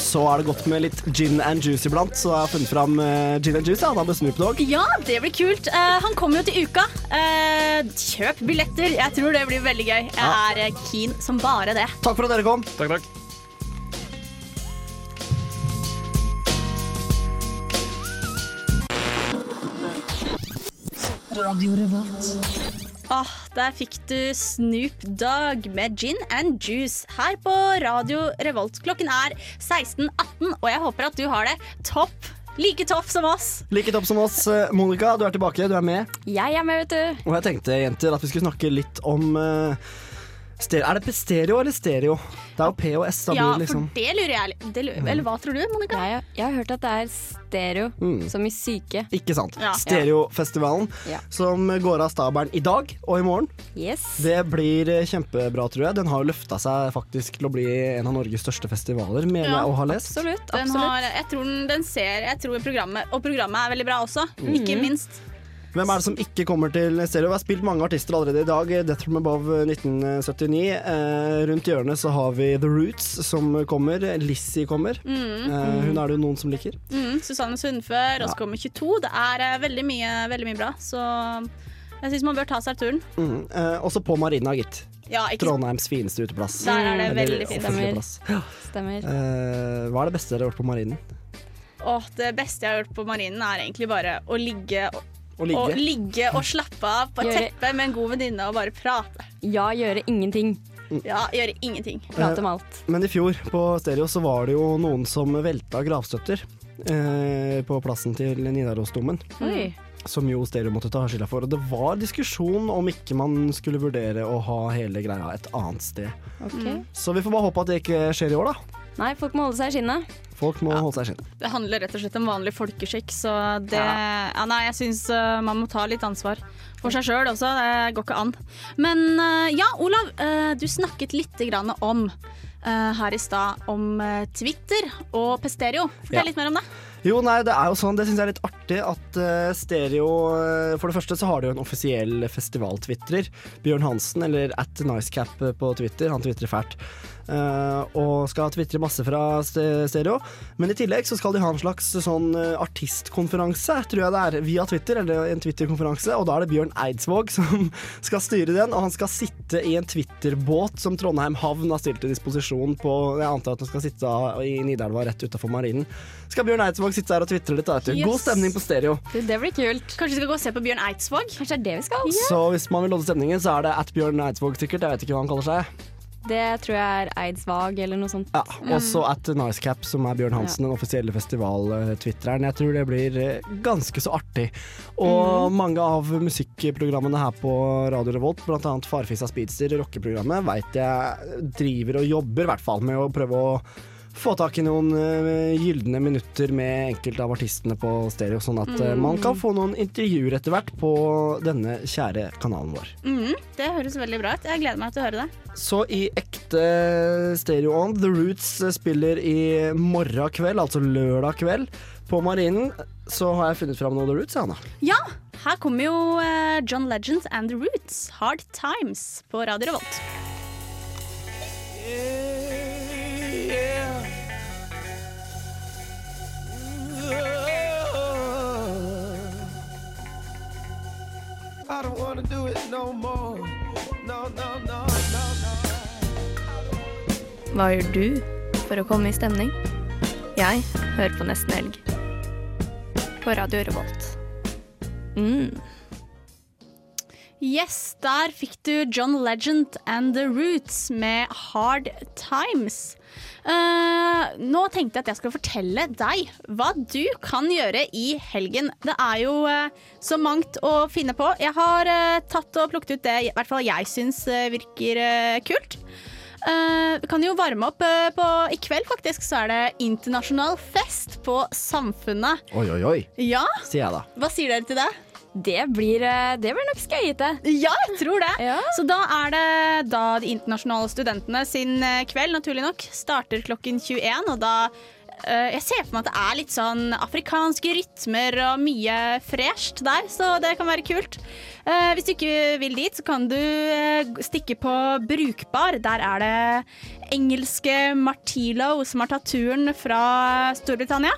så er det godt med litt gin and juice iblant. Så jeg har funnet fram eh, gin and juice ja, da med Snoop Dogg. Ja, det blir kult. Uh, han kommer jo til uka. Uh, kjøp billetter. Jeg tror det blir veldig gøy. Jeg Ja. er keen som bare det. Takk for at dere kom. Takk, takk. Åh, der fikk du Snoop Dogg med Gin and Juice her på Radio Revolt. Klokken er 16.18, og jeg håper at du har det topp. Like topp som oss. Like topp som oss. Eh, Monica, du er tilbake. Du er med. Jeg er med, vet du. Og jeg tenkte, jenter, at vi skulle snakke litt om eh, stereo. Er det stereo eller stereo? Det er jo P og S. Da Ja, blir liksom for det lurer jeg det lurer, Eller hva tror du, Monica? Jeg, jeg har hørt at det er stereo, Mm. som i syke. Ikke sant. Ja. Stereofestivalen, Ja. som går av stabelen i dag og i morgen. Yes. Det blir eh, kjempebra, tror jeg. Den har jo løfta seg faktisk til å bli en av Norges største festivaler, mener Ja, jeg å ha lest. Absolutt. Den absolutt. har, jeg tror den, den ser jeg tror programmet, Og programmet er veldig bra også. Ikke minst. Hvem er det som ikke kommer til stereo? Vi har spilt mange artister allerede i dag. Death From Above 1979. Eh, rundt hjørnet så har vi The Roots som kommer. Lizzie kommer. Mm. Eh, hun er det jo noen som liker. Mm, Susanne Sundfør, og så kommer 22. Det er eh, veldig mye, veldig mye bra. Så jeg syns man bør ta seg turen. Mm. Eh, også på Marina, gitt. Ja, ikke Trondheims fineste uteplass. Der er det veldig fint. Stemmer. plass. Stemmer. Eh, hva er det beste dere har gjort på Marinen? Åh, det beste jeg har gjort på Marinen, er egentlig bare å ligge og, Å ligge? og, ligge og slappe av på et Gjøre- teppe med en god venninne og bare prate. Ja, gjøre ingenting. Ja, gjøre ingenting. Prate om alt. Men i fjor på Stereo så var det jo noen som velta gravstøtter eh, på plassen til Nidarosdomen. Oi. Som jo Stereo måtte ta skylda for. Og det var diskusjon om ikke man skulle vurdere å ha hele greia et annet sted. Okay. Så vi får bare håpe at det ikke skjer i år, da. Nei, folk må holde seg i skinnet. Folk må holde seg i skinnet. Det handler rett og slett om vanlig folkeskikk, så det ja. Nei, jeg syns man må ta litt ansvar for seg sjøl også. Det går ikke an. Men uh, ja, Olav, uh, du snakket litt grann om eh, her i stad om eh, Twitter og Pestereo. Fortell Ja. litt mer om det. Jo, nei, det er jo sånn, det syns jeg er litt artig at uh, Stereo eh, For det første så har de jo en offisiell festivaltvitrer. Bjørn Hansen, eller at Nicecap på Twitter. Han tvitrer fælt. Uh, og skal tvitre masse fra ste- Stereo. Men i tillegg så skal de ha en slags sånn eh, artistkonferanse, tror jeg det er, via Twitter. Eller en Twitter-konferanse. Og da er det Bjørn Eidsvåg som skal styre den. Og han skal sitte i en Twitter-båt som Trondheim havn har stilt til disposisjon på Jeg antar at han skal sitte i Nidelva rett utafor marinen. Skal Bjørn Eidsvåg sitte der og tvitre litt, da. God stemning på stereo. Det, det blir kult. Kanskje vi skal gå og se på Bjørn Eidsvåg? Kanskje det er det vi skal? Så hvis man vil lodde stemningen, så er det at Bjørn Eidsvåg sikkert. Jeg vet ikke hva han kaller seg. Det tror jeg er Eidsvåg eller noe sånt. Ja, Også at Nicecap, som er Bjørn Hansen, den offisielle festival-twitteren. Jeg tror det blir eh, ganske så artig. Og mange av musikkprogrammene her på Radio Revolt, bl.a. Farfisa Speedster, rockeprogrammet, veit jeg driver og jobber i hvert fall med å prøve å få tak i noen uh, gylne minutter med enkelte av artistene på stereo, sånn at uh, man kan få noen intervjuer etter hvert på denne kjære kanalen vår. Mm, det høres veldig bra ut. Jeg gleder meg til å høre det. Så i ekte stereo on, The Roots spiller i morgen kveld, altså lørdag kveld, på Marinen. Så har jeg funnet fram noe The Roots, Anna. Ja, her kommer jo uh, John Legends and The Roots, Hard Times, på Radio Revolt. I wanna do it no more. No, no, no, no, no. Hva gjør du for å komme i stemning? Jeg hører på Nesten Helg. På Radio Revolt. Mm. Yes, der fikk du John Legend and The Roots med Hard Times. Eh, nå tenkte jeg at jeg skulle fortelle deg hva du kan gjøre i helgen. Det er jo uh, så mangt å finne på. Jeg har uh, tatt og plukket ut det i hvert fall jeg syns virker kult. Vi kan jo varme opp på I kveld faktisk så er det internasjonal fest på Samfunnet. Oi, oi, oi, Ja, sier jeg da. hva sier dere til det? Det blir, eh, det blir nok skøyete. Ja, jeg tror det. Så da er det da de internasjonale studentene sin eh, kveld, naturlig nok, starter klokken 21, og da eh, jeg ser for meg at det er litt sånn afrikanske rytmer og mye fresht der, så det kan være kult. Hvis du ikke vil dit, så kan du stikke på Brukbar. Der er det engelske Martilo som har tatt turen fra Storbritannia.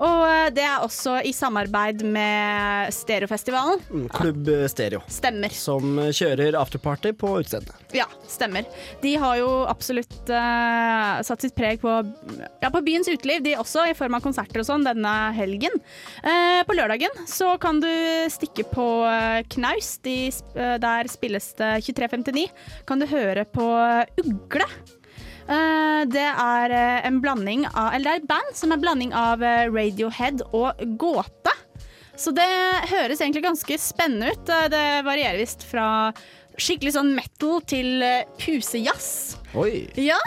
Og eh, det er også i samarbeid med Stereofestivalen. Mm, Klubb Stereo. Stemmer. Som kjører afterparty på utestedet. Ja, stemmer. De har jo absolutt uh, satt sitt preg på, ja, på byens uteliv, de også, i form av konserter og sånn denne helgen. Uh, på lørdagen så kan du stikke på eh, Knaus. De, eh, der spilles det 23.59. Kan du høre på Ugle. Eh, det er eh, en blanding av Eller det er et band som er blanding av eh, Radiohead og Gåte. Så det høres egentlig ganske spennende ut. Det varierer visst fra skikkelig sånn metal til pusejazz. Oi. Ja.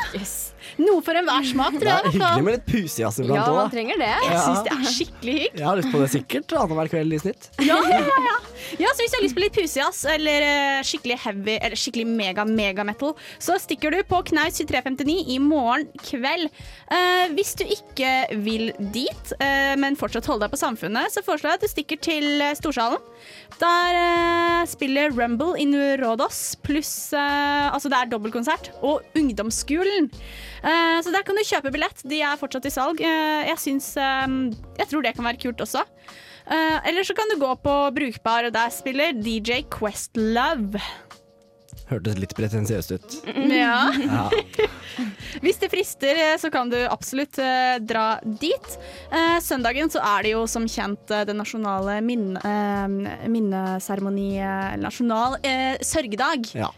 Noe for enhver smak, tror Det er hyggelig med litt pusejazz iblant Ja, man trenger det. Jeg syns det er skikkelig hygg. Jeg har lyst på det sikkert annenhver kveld i snitt. Ja, ja, ja, ja. ja, så hvis du har lyst på litt pusejazz eller eh, skikkelig heavy eller skikkelig mega, mega metal, så stikker du på Knaus 2359 i morgen kveld. Uh, hvis du ikke vil dit, uh, men fortsatt holde deg på Samfunnet, så foreslår jeg at du stikker til Storsalen. Der uh, spiller Rumble in Rådås pluss Altså det er dobbeltkonsert. Og Ungdomsskolen. Eh, så der kan du kjøpe billett. De er fortsatt i salg. Eh, jeg syns eh, Jeg tror det kan være kult også. Eh, eller så kan du gå på Brukbar, og der spiller DJ Questlove. Hørtes litt pretensiøst ut. Ja. Ja. Hvis det frister, så kan du absolutt dra dit. Søndagen så er det jo som kjent den nasjonale minne, eh, minneseremoni Nasjonal eh, sørgedag. Ja.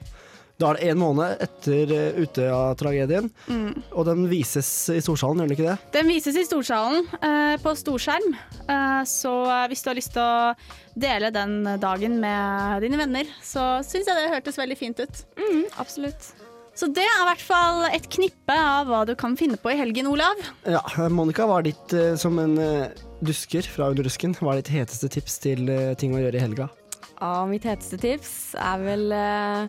Da er det én måned etter uh, Utøya-tragedien, Mm. og den vises i Storsalen, gjør den ikke det? Den vises i Storsalen eh, på storskjerm, eh, så eh, hvis du har lyst til å dele den dagen med dine venner, så syns jeg det hørtes veldig fint ut. absolutt. Så det er i hvert fall et knippe av hva du kan finne på i helgen, Olav. Ja, Monica, hva er ditt, eh, som en eh, dusker fra Under rusken, hva er ditt heteste tips til eh, ting å gjøre i helga? Ja, mitt heteste tips er vel eh,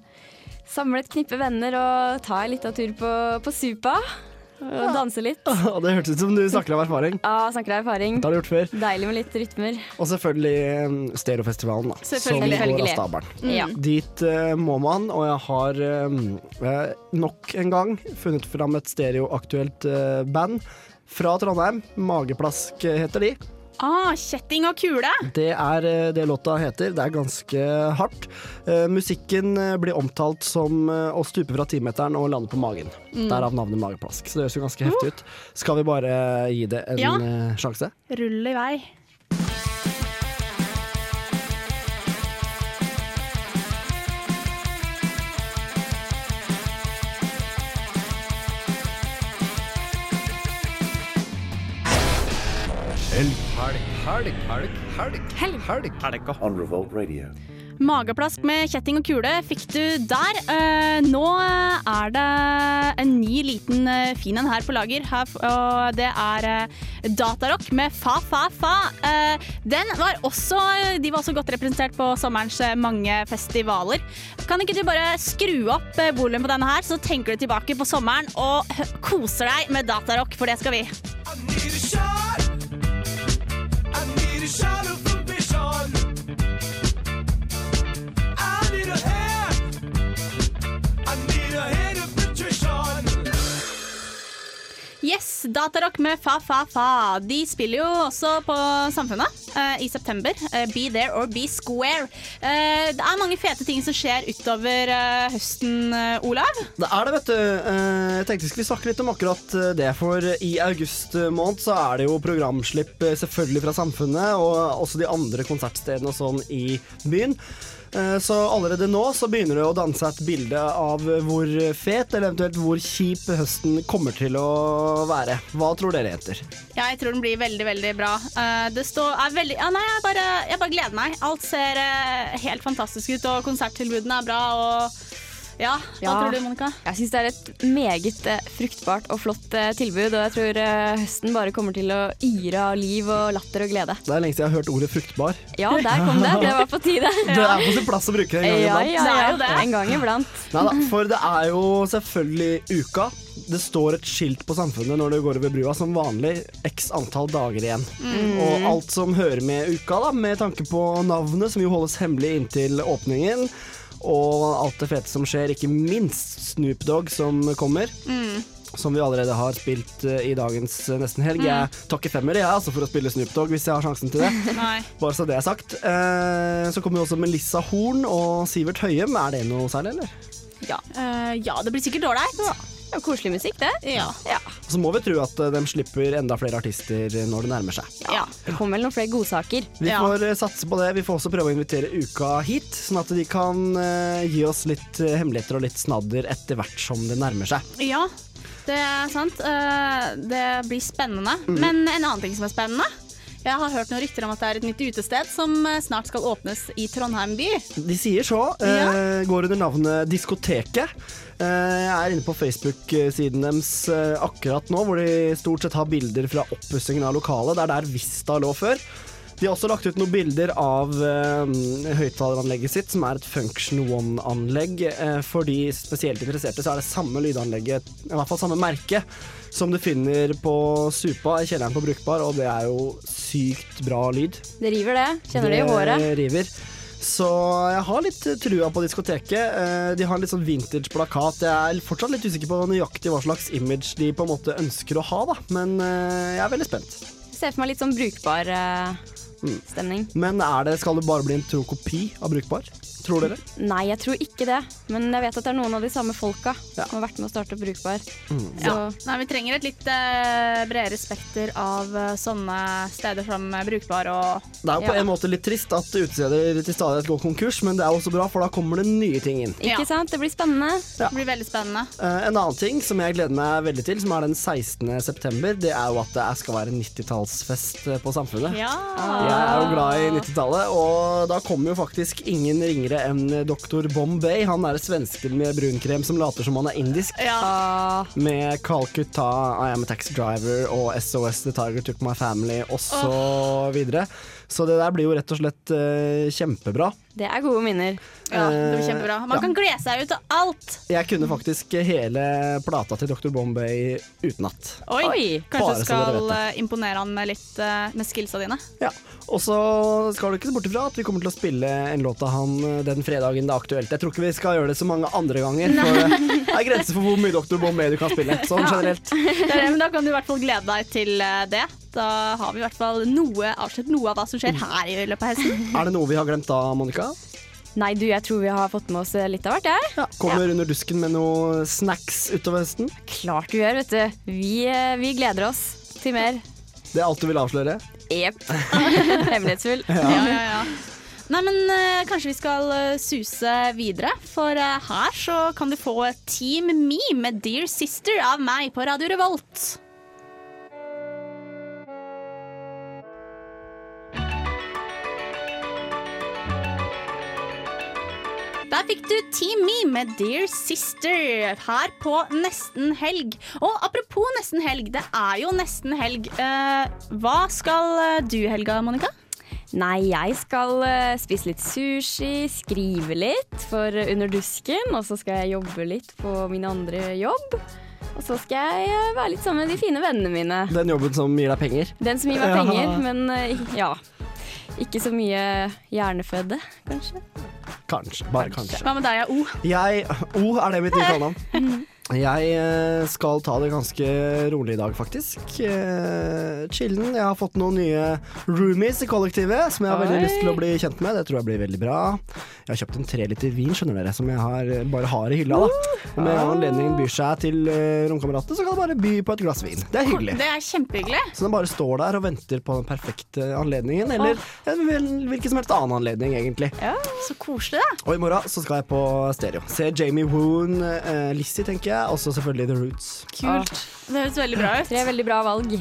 samle et knippe venner og ta en liten tur på, på Supa. Og danse litt. det hørtes ut som du snakker av erfaring. Ja, snakker av erfaring. Det har du gjort før. Deilig med litt rytmer. Og selvfølgelig eh, Stereofestivalen, da. Selvfølgelig. Som går av stabelen. Mm. Ja. Dit uh, må man, og jeg har uh, nok en gang funnet fram et stereoaktuelt uh, band fra Trondheim. Mageplask heter de. Ah, kjetting og kule. Det er eh, det låta heter. Det er ganske hardt. Eh, musikken eh, blir omtalt som å stupe fra timeteren og lande på magen. Mm. Derav navnet Mageplask. Så det høres jo ganske heftig ut. Skal vi bare gi det en Ja. sjanse? Rull i vei. Helg, helg, helg, helg, helg, helg. On Revolt Radio. Mageplask med kjetting og kule fikk du der. Eh, nå er det en ny liten eh, fin en her på lager, og det er eh, Datarock med Fa Fa Fa. Eh, den var også, de var også godt representert på sommerens mange festivaler. Kan ikke du bare skru opp volumet på denne her, så tenker du tilbake på sommeren og koser deg med Datarock, for det skal vi. I need a Charles Foubichon. Yes, Datarock med Fa Fa Fa. De spiller jo også på Samfunnet uh, i september. Uh, be there or be square. Uh, det er mange fete ting som skjer utover eh, høsten, eh, Olav. Det er det, vet du. Eh, Jeg tenkte vi skulle snakke litt om akkurat eh, det, for i august måned så er det jo programslipp eh, selvfølgelig fra Samfunnet, og også de andre konsertstedene og sånn i byen. Eh, Så allerede nå så begynner det å danne seg et bilde av hvor fet eller eventuelt hvor kjip høsten kommer til å være. Hva tror dere, jenter? Jeg tror den blir veldig, veldig bra. Eh, det står, er veldig Ja, nei, jeg bare, jeg bare gleder meg. Alt ser eh, helt fantastisk ut, og konserttilbudene er bra, og ja. Hva Ja. tror du, Monica? Jeg syns det er et meget eh, fruktbart og flott eh, tilbud, og jeg tror eh, høsten bare kommer til å yre av liv og latter og glede. Det er lenge siden jeg har hørt ordet fruktbar. Ja, der kom det. Det var på tide. Det er på sin plass å bruke det en gang Ja, iblant. ja, Det er jo det. En gang iblant. Neida, for det er jo selvfølgelig uka. Det står et skilt på Samfunnet når du går over brua som vanlig, x antall dager igjen. Mm. Og alt som hører med uka, da, med tanke på navnet, som jo holdes hemmelig inntil åpningen, og alt det fete som skjer, ikke minst Snoop Dogg som kommer. Mm. Som vi allerede har spilt eh, i dagens eh, Nesten helg. Jeg takker femmer jeg, altså, for å spille Snoop Dogg hvis jeg har sjansen til det. Bare så det er sagt. Eh, så kommer jo også Melissa Horn og Sivert Høyem. Er det noe særlig, eller? Ja. Uh, ja, det blir sikkert ålreit. Ja, koselig musikk, det. Ja. Så må vi tro at eh, de slipper enda flere artister når det nærmer seg. ja. Det kommer vel noen flere godsaker. Vi Ja. får eh, satse på det. Vi får også prøve å invitere Uka hit, sånn at de kan eh, gi oss litt eh, hemmeligheter og litt snadder etter hvert som det nærmer seg. Ja, det er sant. Eh, Det blir spennende. Mm. Men en annen ting som er spennende Jeg har hørt noen rykter om at det er et nytt utested som eh, snart skal åpnes i Trondheim by. De sier så. eh, går under navnet Diskoteket. Eh, jeg er inne på Facebook-siden deres eh, akkurat nå, hvor de stort sett har bilder fra oppussingen av lokalet. Det er der Vista lå før. De har også lagt ut noen bilder av uh, høyttaleranlegget sitt, som er et Function One-anlegg. Eh, for de spesielt interesserte så er det samme lydanlegget, i hvert fall samme merke, som du finner på Supa i kjelleren på Brukbar, og det er jo sykt bra lyd. Det river, det. Kjenner det i håret. Det river. Så jeg har litt trua på diskoteket. Eh, De har en litt sånn vintage-plakat. Jeg er fortsatt litt usikker på nøyaktig hva slags image de på en måte ønsker å ha, da. Men eh, jeg er veldig spent. Ser for meg litt sånn brukbar eh, stemning. Men er det, skal det bare bli en tro kopi av Brukbar? Tror dere? Nei, jeg tror ikke det. Men jeg vet at det er noen av de samme folka som har vært med å starte Brukbar. Mm. Ja. Nei, vi trenger et litt uh, bredere spekter av uh, sånne steder som er brukbar og Det er jo på en måte litt trist at utesteder til stadighet går konkurs, men det er også bra, for da kommer det nye ting inn. Ikke sant? Det blir spennende. Det blir veldig spennende. Uh, en annen ting som jeg gleder meg veldig til, som er den 16. september, det er jo at det skal være 90-tallsfest eh, på Samfunnet. Ja. Jeg er jo glad i 90-tallet, og da kommer jo faktisk ingen ringere enn Doktor Bombay. Han er svensken med brunkrem som later som han er indisk. Ja. Med Calcutta, I Am a Taxi Driver og SOS The Tiger Took My Family osv. videre. Så det der blir jo rett og slett uh, kjempebra. Det er gode minner. Ja, det blir kjempebra. Man ja. kan glede seg ut av alt. Jeg kunne faktisk hele plata til Dr. Bombay utenat. Oi, Oi. Kanskje du skal eh, imponere han med litt eh, med skillsa dine. Ja. Og så skal du ikke se bort ifra at vi kommer til å spille en låt av han eh, den fredagen det er aktuelt. Jeg tror ikke vi skal gjøre det så mange andre ganger, for det er grenser for hvor mye Dr. Bombay du kan spille. Sånn Ja. generelt. Det er det, men da kan du i hvert fall glede deg til eh, det. Da har vi i hvert fall noe, avslørt noe av hva som skjer her i løpet av hesten. Er det noe vi har glemt da, Monica? Nei, du, jeg tror vi har fått med oss eh, litt av hvert, jeg. Kommer under dusken med noe snacks utover høsten? Klart vi gjør, vet du. Vi, eh, vi gleder oss til mer. Det er alt du vil avsløre? Jepp. Hemmelighetsfull. Ja, ja, ja. Nei, men uh, kanskje vi skal uh, suse videre, for uh, her så kan du få Team Me med Dear Sister av meg på Radio Revolt. Der fikk du Team Me med Dear Sister her på Nesten helg. Og apropos nesten helg, det er jo nesten helg. Eh, hva skal eh, du helga, Monica? Nei, jeg skal eh, spise litt sushi, skrive litt for Under dusken, og så skal jeg jobbe litt på min andre jobb. Og så skal jeg være litt sammen med de fine vennene mine. Den jobben som gir deg penger. Den som gir meg Ja. penger, men ja. Ikke så mye hjernefødde, kanskje. Kanskje. Bare kanskje. Hva med deg, O? Jeg O er det mitt nye kallenavn. Jeg eh, skal ta det ganske rolig i dag, faktisk. Eh, Chillen. Jeg har fått noen nye roomies i kollektivet som jeg har veldig lyst til å bli kjent med. Det tror jeg blir veldig bra. Jeg har kjøpt en tre liter vin, skjønner dere, som jeg har, bare har i hylla. da. Og med anledningen byr seg til romkameratene, så kan det bare by på et glass vin. Det er hyggelig. Det er kjempehyggelig. Så den bare står der og venter på den perfekte anledningen, eller en hvilken som helst annen anledning, egentlig. Så koselig, da. Og i morgen så skal jeg på stereo. Se Jamie Woon, uh, Lizzie, tenker jeg, og så selvfølgelig The Roots. Kult. Det høres veldig bra ut. Tre veldig bra valg.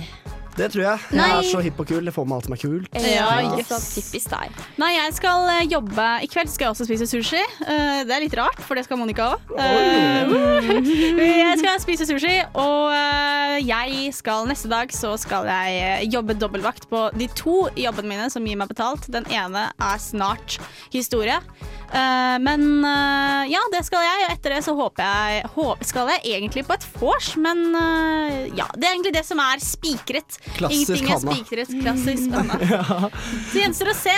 Det tror jeg. Jeg Nei. er så hipp og kul. Jeg får med alt som er kult. Ja, yes. yes. Typisk deg. Nei, jeg skal eh, jobbe I kveld skal jeg også spise sushi. Eh, det er litt rart, for det skal Monica òg. jeg skal spise sushi, og eh, jeg skal neste dag så skal jeg eh, jobbe dobbeltvakt på de to jobbene mine som gir meg betalt. Den ene er snart historie. Eh, men eh, ja, det skal jeg, og etter det så håper jeg Skal jeg egentlig på et vors, men eh, ja, det er egentlig det som er spikret. Klassisk Ingenting er Hanna. spikret. Klassisk Hanna. Så gjenstår å se.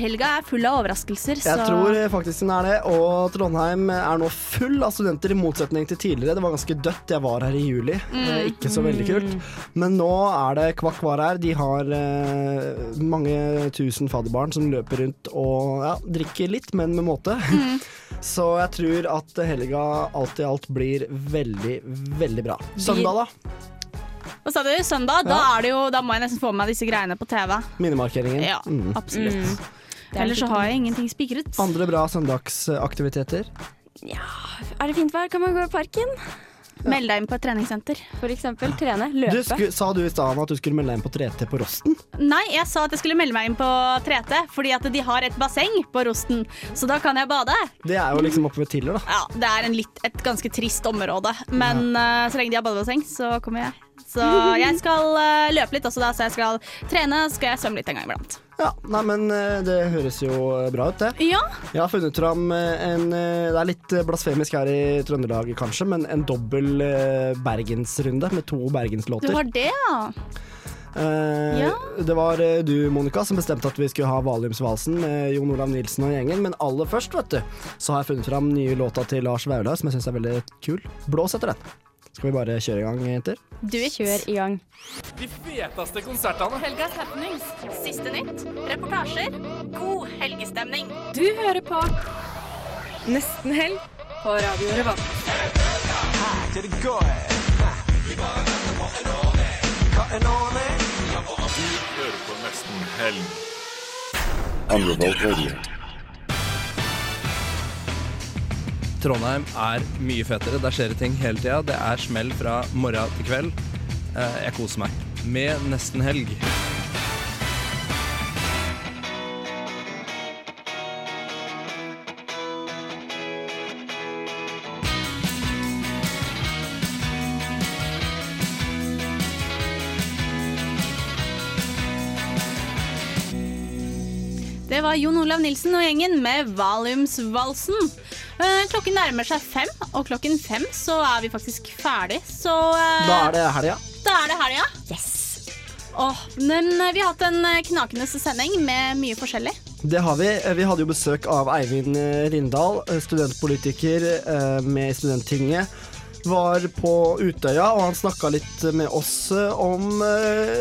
Helga er full av overraskelser. Jeg tror eh, faktisk den er det, og Trondheim er nå full av studenter, i motsetning til tidligere. Det var ganske dødt. Jeg var her i juli. Mm. ikke så veldig kult. Men nå er det kvakk var her. De har eh, mange tusen fadderbarn som løper rundt og ja, drikker litt, men med måte. Så jeg tror at helga alt i alt blir veldig, veldig bra. Søndag, da? Hva sa du? Søndag? Da, er det jo, da må jeg nesten få med meg disse greiene på TV. Minnemarkeringen. Ja, Mm. absolutt. er Ellers så har jeg ingenting spikret. Andre bra søndagsaktiviteter? Ja, Er det fint vær, kan man gå i parken. Meld deg inn på et treningssenter. For eksempel trene, Du, løpe. sku, sa du i stad at du skulle melde deg inn på 3T på Rosten? Nei, jeg sa at jeg skulle melde meg inn på 3T, fordi at de har et basseng på Rosten. Så da kan jeg bade. Det er jo liksom oppe ved Tiller, da. Ja, Det er en litt, et ganske trist område, men eh, så lenge de har badebasseng, så kommer jeg. Så jeg skal uh, løpe litt også, da, så jeg skal trene. Skal jeg svømme litt en gang iblant. Ja, nei, men eh, det høres jo bra ut, det. Ja. Jeg har funnet fram eh, en eh, Det er litt eh, blasfemisk her i Trøndelag, kanskje, men en dobbel eh, bergensrunde med to Du bergenslåter. har det, ja. Uh, Ja. Det var uh, du, Monica, som bestemte at vi skulle ha Valiumsvalsen med Jon Olav Nilsen og gjengen. Men aller først, vet du, så har jeg funnet fram nye låta til Lars Vaular, som jeg syns er veldig kul. Blås etter den. Skal vi bare kjøre i gang, jenter? Du Kjør i gang. De feteste konsertene. Helgas happenings. Siste nytt. Reportasjer. God helgestemning. Du hører på Nesten helg på Radio Revolt. Du hører på Nesten Helg. Unrevolt Radio. Trondheim er mye fetere. Der skjer det ting hele tida. Det er smell fra morgen til kveld. Eh, Jeg koser meg. Med nesten helg. Det var Jon Olav Nilsen og gjengen med Valiumsvalsen. Eh, Klokken nærmer seg fem, og klokken fem så er vi faktisk ferdig. Så eh, Da er det helga. Da er det helga. Yes. Åh, men eh, vi har hatt en knakende sending med mye forskjellig. Det har vi. Vi hadde jo besøk av Eivind Rindal, studentpolitiker eh, med i Studenttinget. Var på Utøya, og han snakka litt med oss om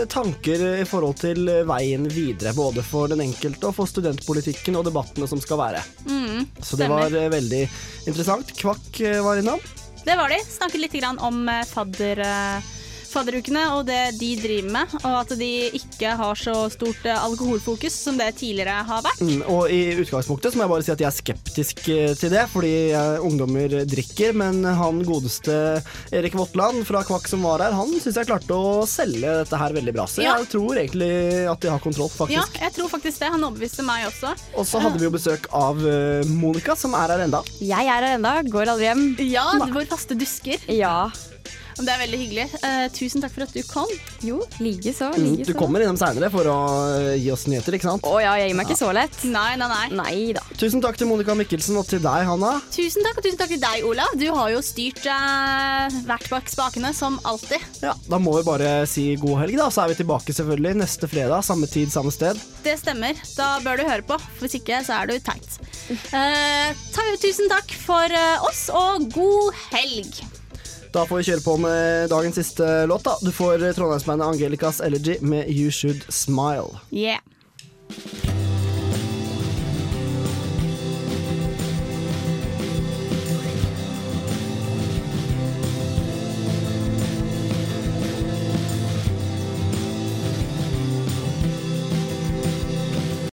tanker i forhold til veien videre. Både for den enkelte og for studentpolitikken og debattene som skal være. Mm, Så det var uh, veldig interessant. Kvakk uh, var innom. Det var de. Snakket litt om eh, fadder, fadderukene og det de driver med, og at de ikke har så stort eh, alkoholfokus som det tidligere har vært. Mm, og i utgangspunktet så må jeg bare si at jeg er skeptisk eh, til det, fordi ungdommer drikker, men han godeste Erik Votland fra Kvakk som var her, han syns jeg klarte å selge dette her veldig bra. Så Ja. jeg tror egentlig at de har kontroll, Ja, jeg tror faktisk det. Han overbeviste meg også. Og så hadde vi jo besøk av eh, Monica, som er her enda. Jeg er her enda, går aldri hjem. Ja, vår faste dusker. Ja. Det er veldig hyggelig. Eh, tusen takk for at du kom. Jo, likeså. Like du kommer innom seinere for å eh, gi oss nyheter, ikke sant? Å ja, jeg gir meg ikke så lett. Nei, nei, nei. Nei da. Tusen takk til Monica Mikkelsen og til deg, Hanna. Tusen takk, og tusen takk til deg, Olav. Du har jo styrt eh, hvert bak spakene, som alltid. Ja, Da må vi bare si god helg, da. Så er vi tilbake selvfølgelig neste fredag, samme tid, samme sted. Det stemmer. Da bør du høre på. Hvis ikke, så er du teit. Eh, ta, tusen takk for eh, oss, og god helg. Da får vi kjøre på med dagens siste låt. da. Du får trondheimsbandet Angelicas Elegy med You Should Smile. Yeah.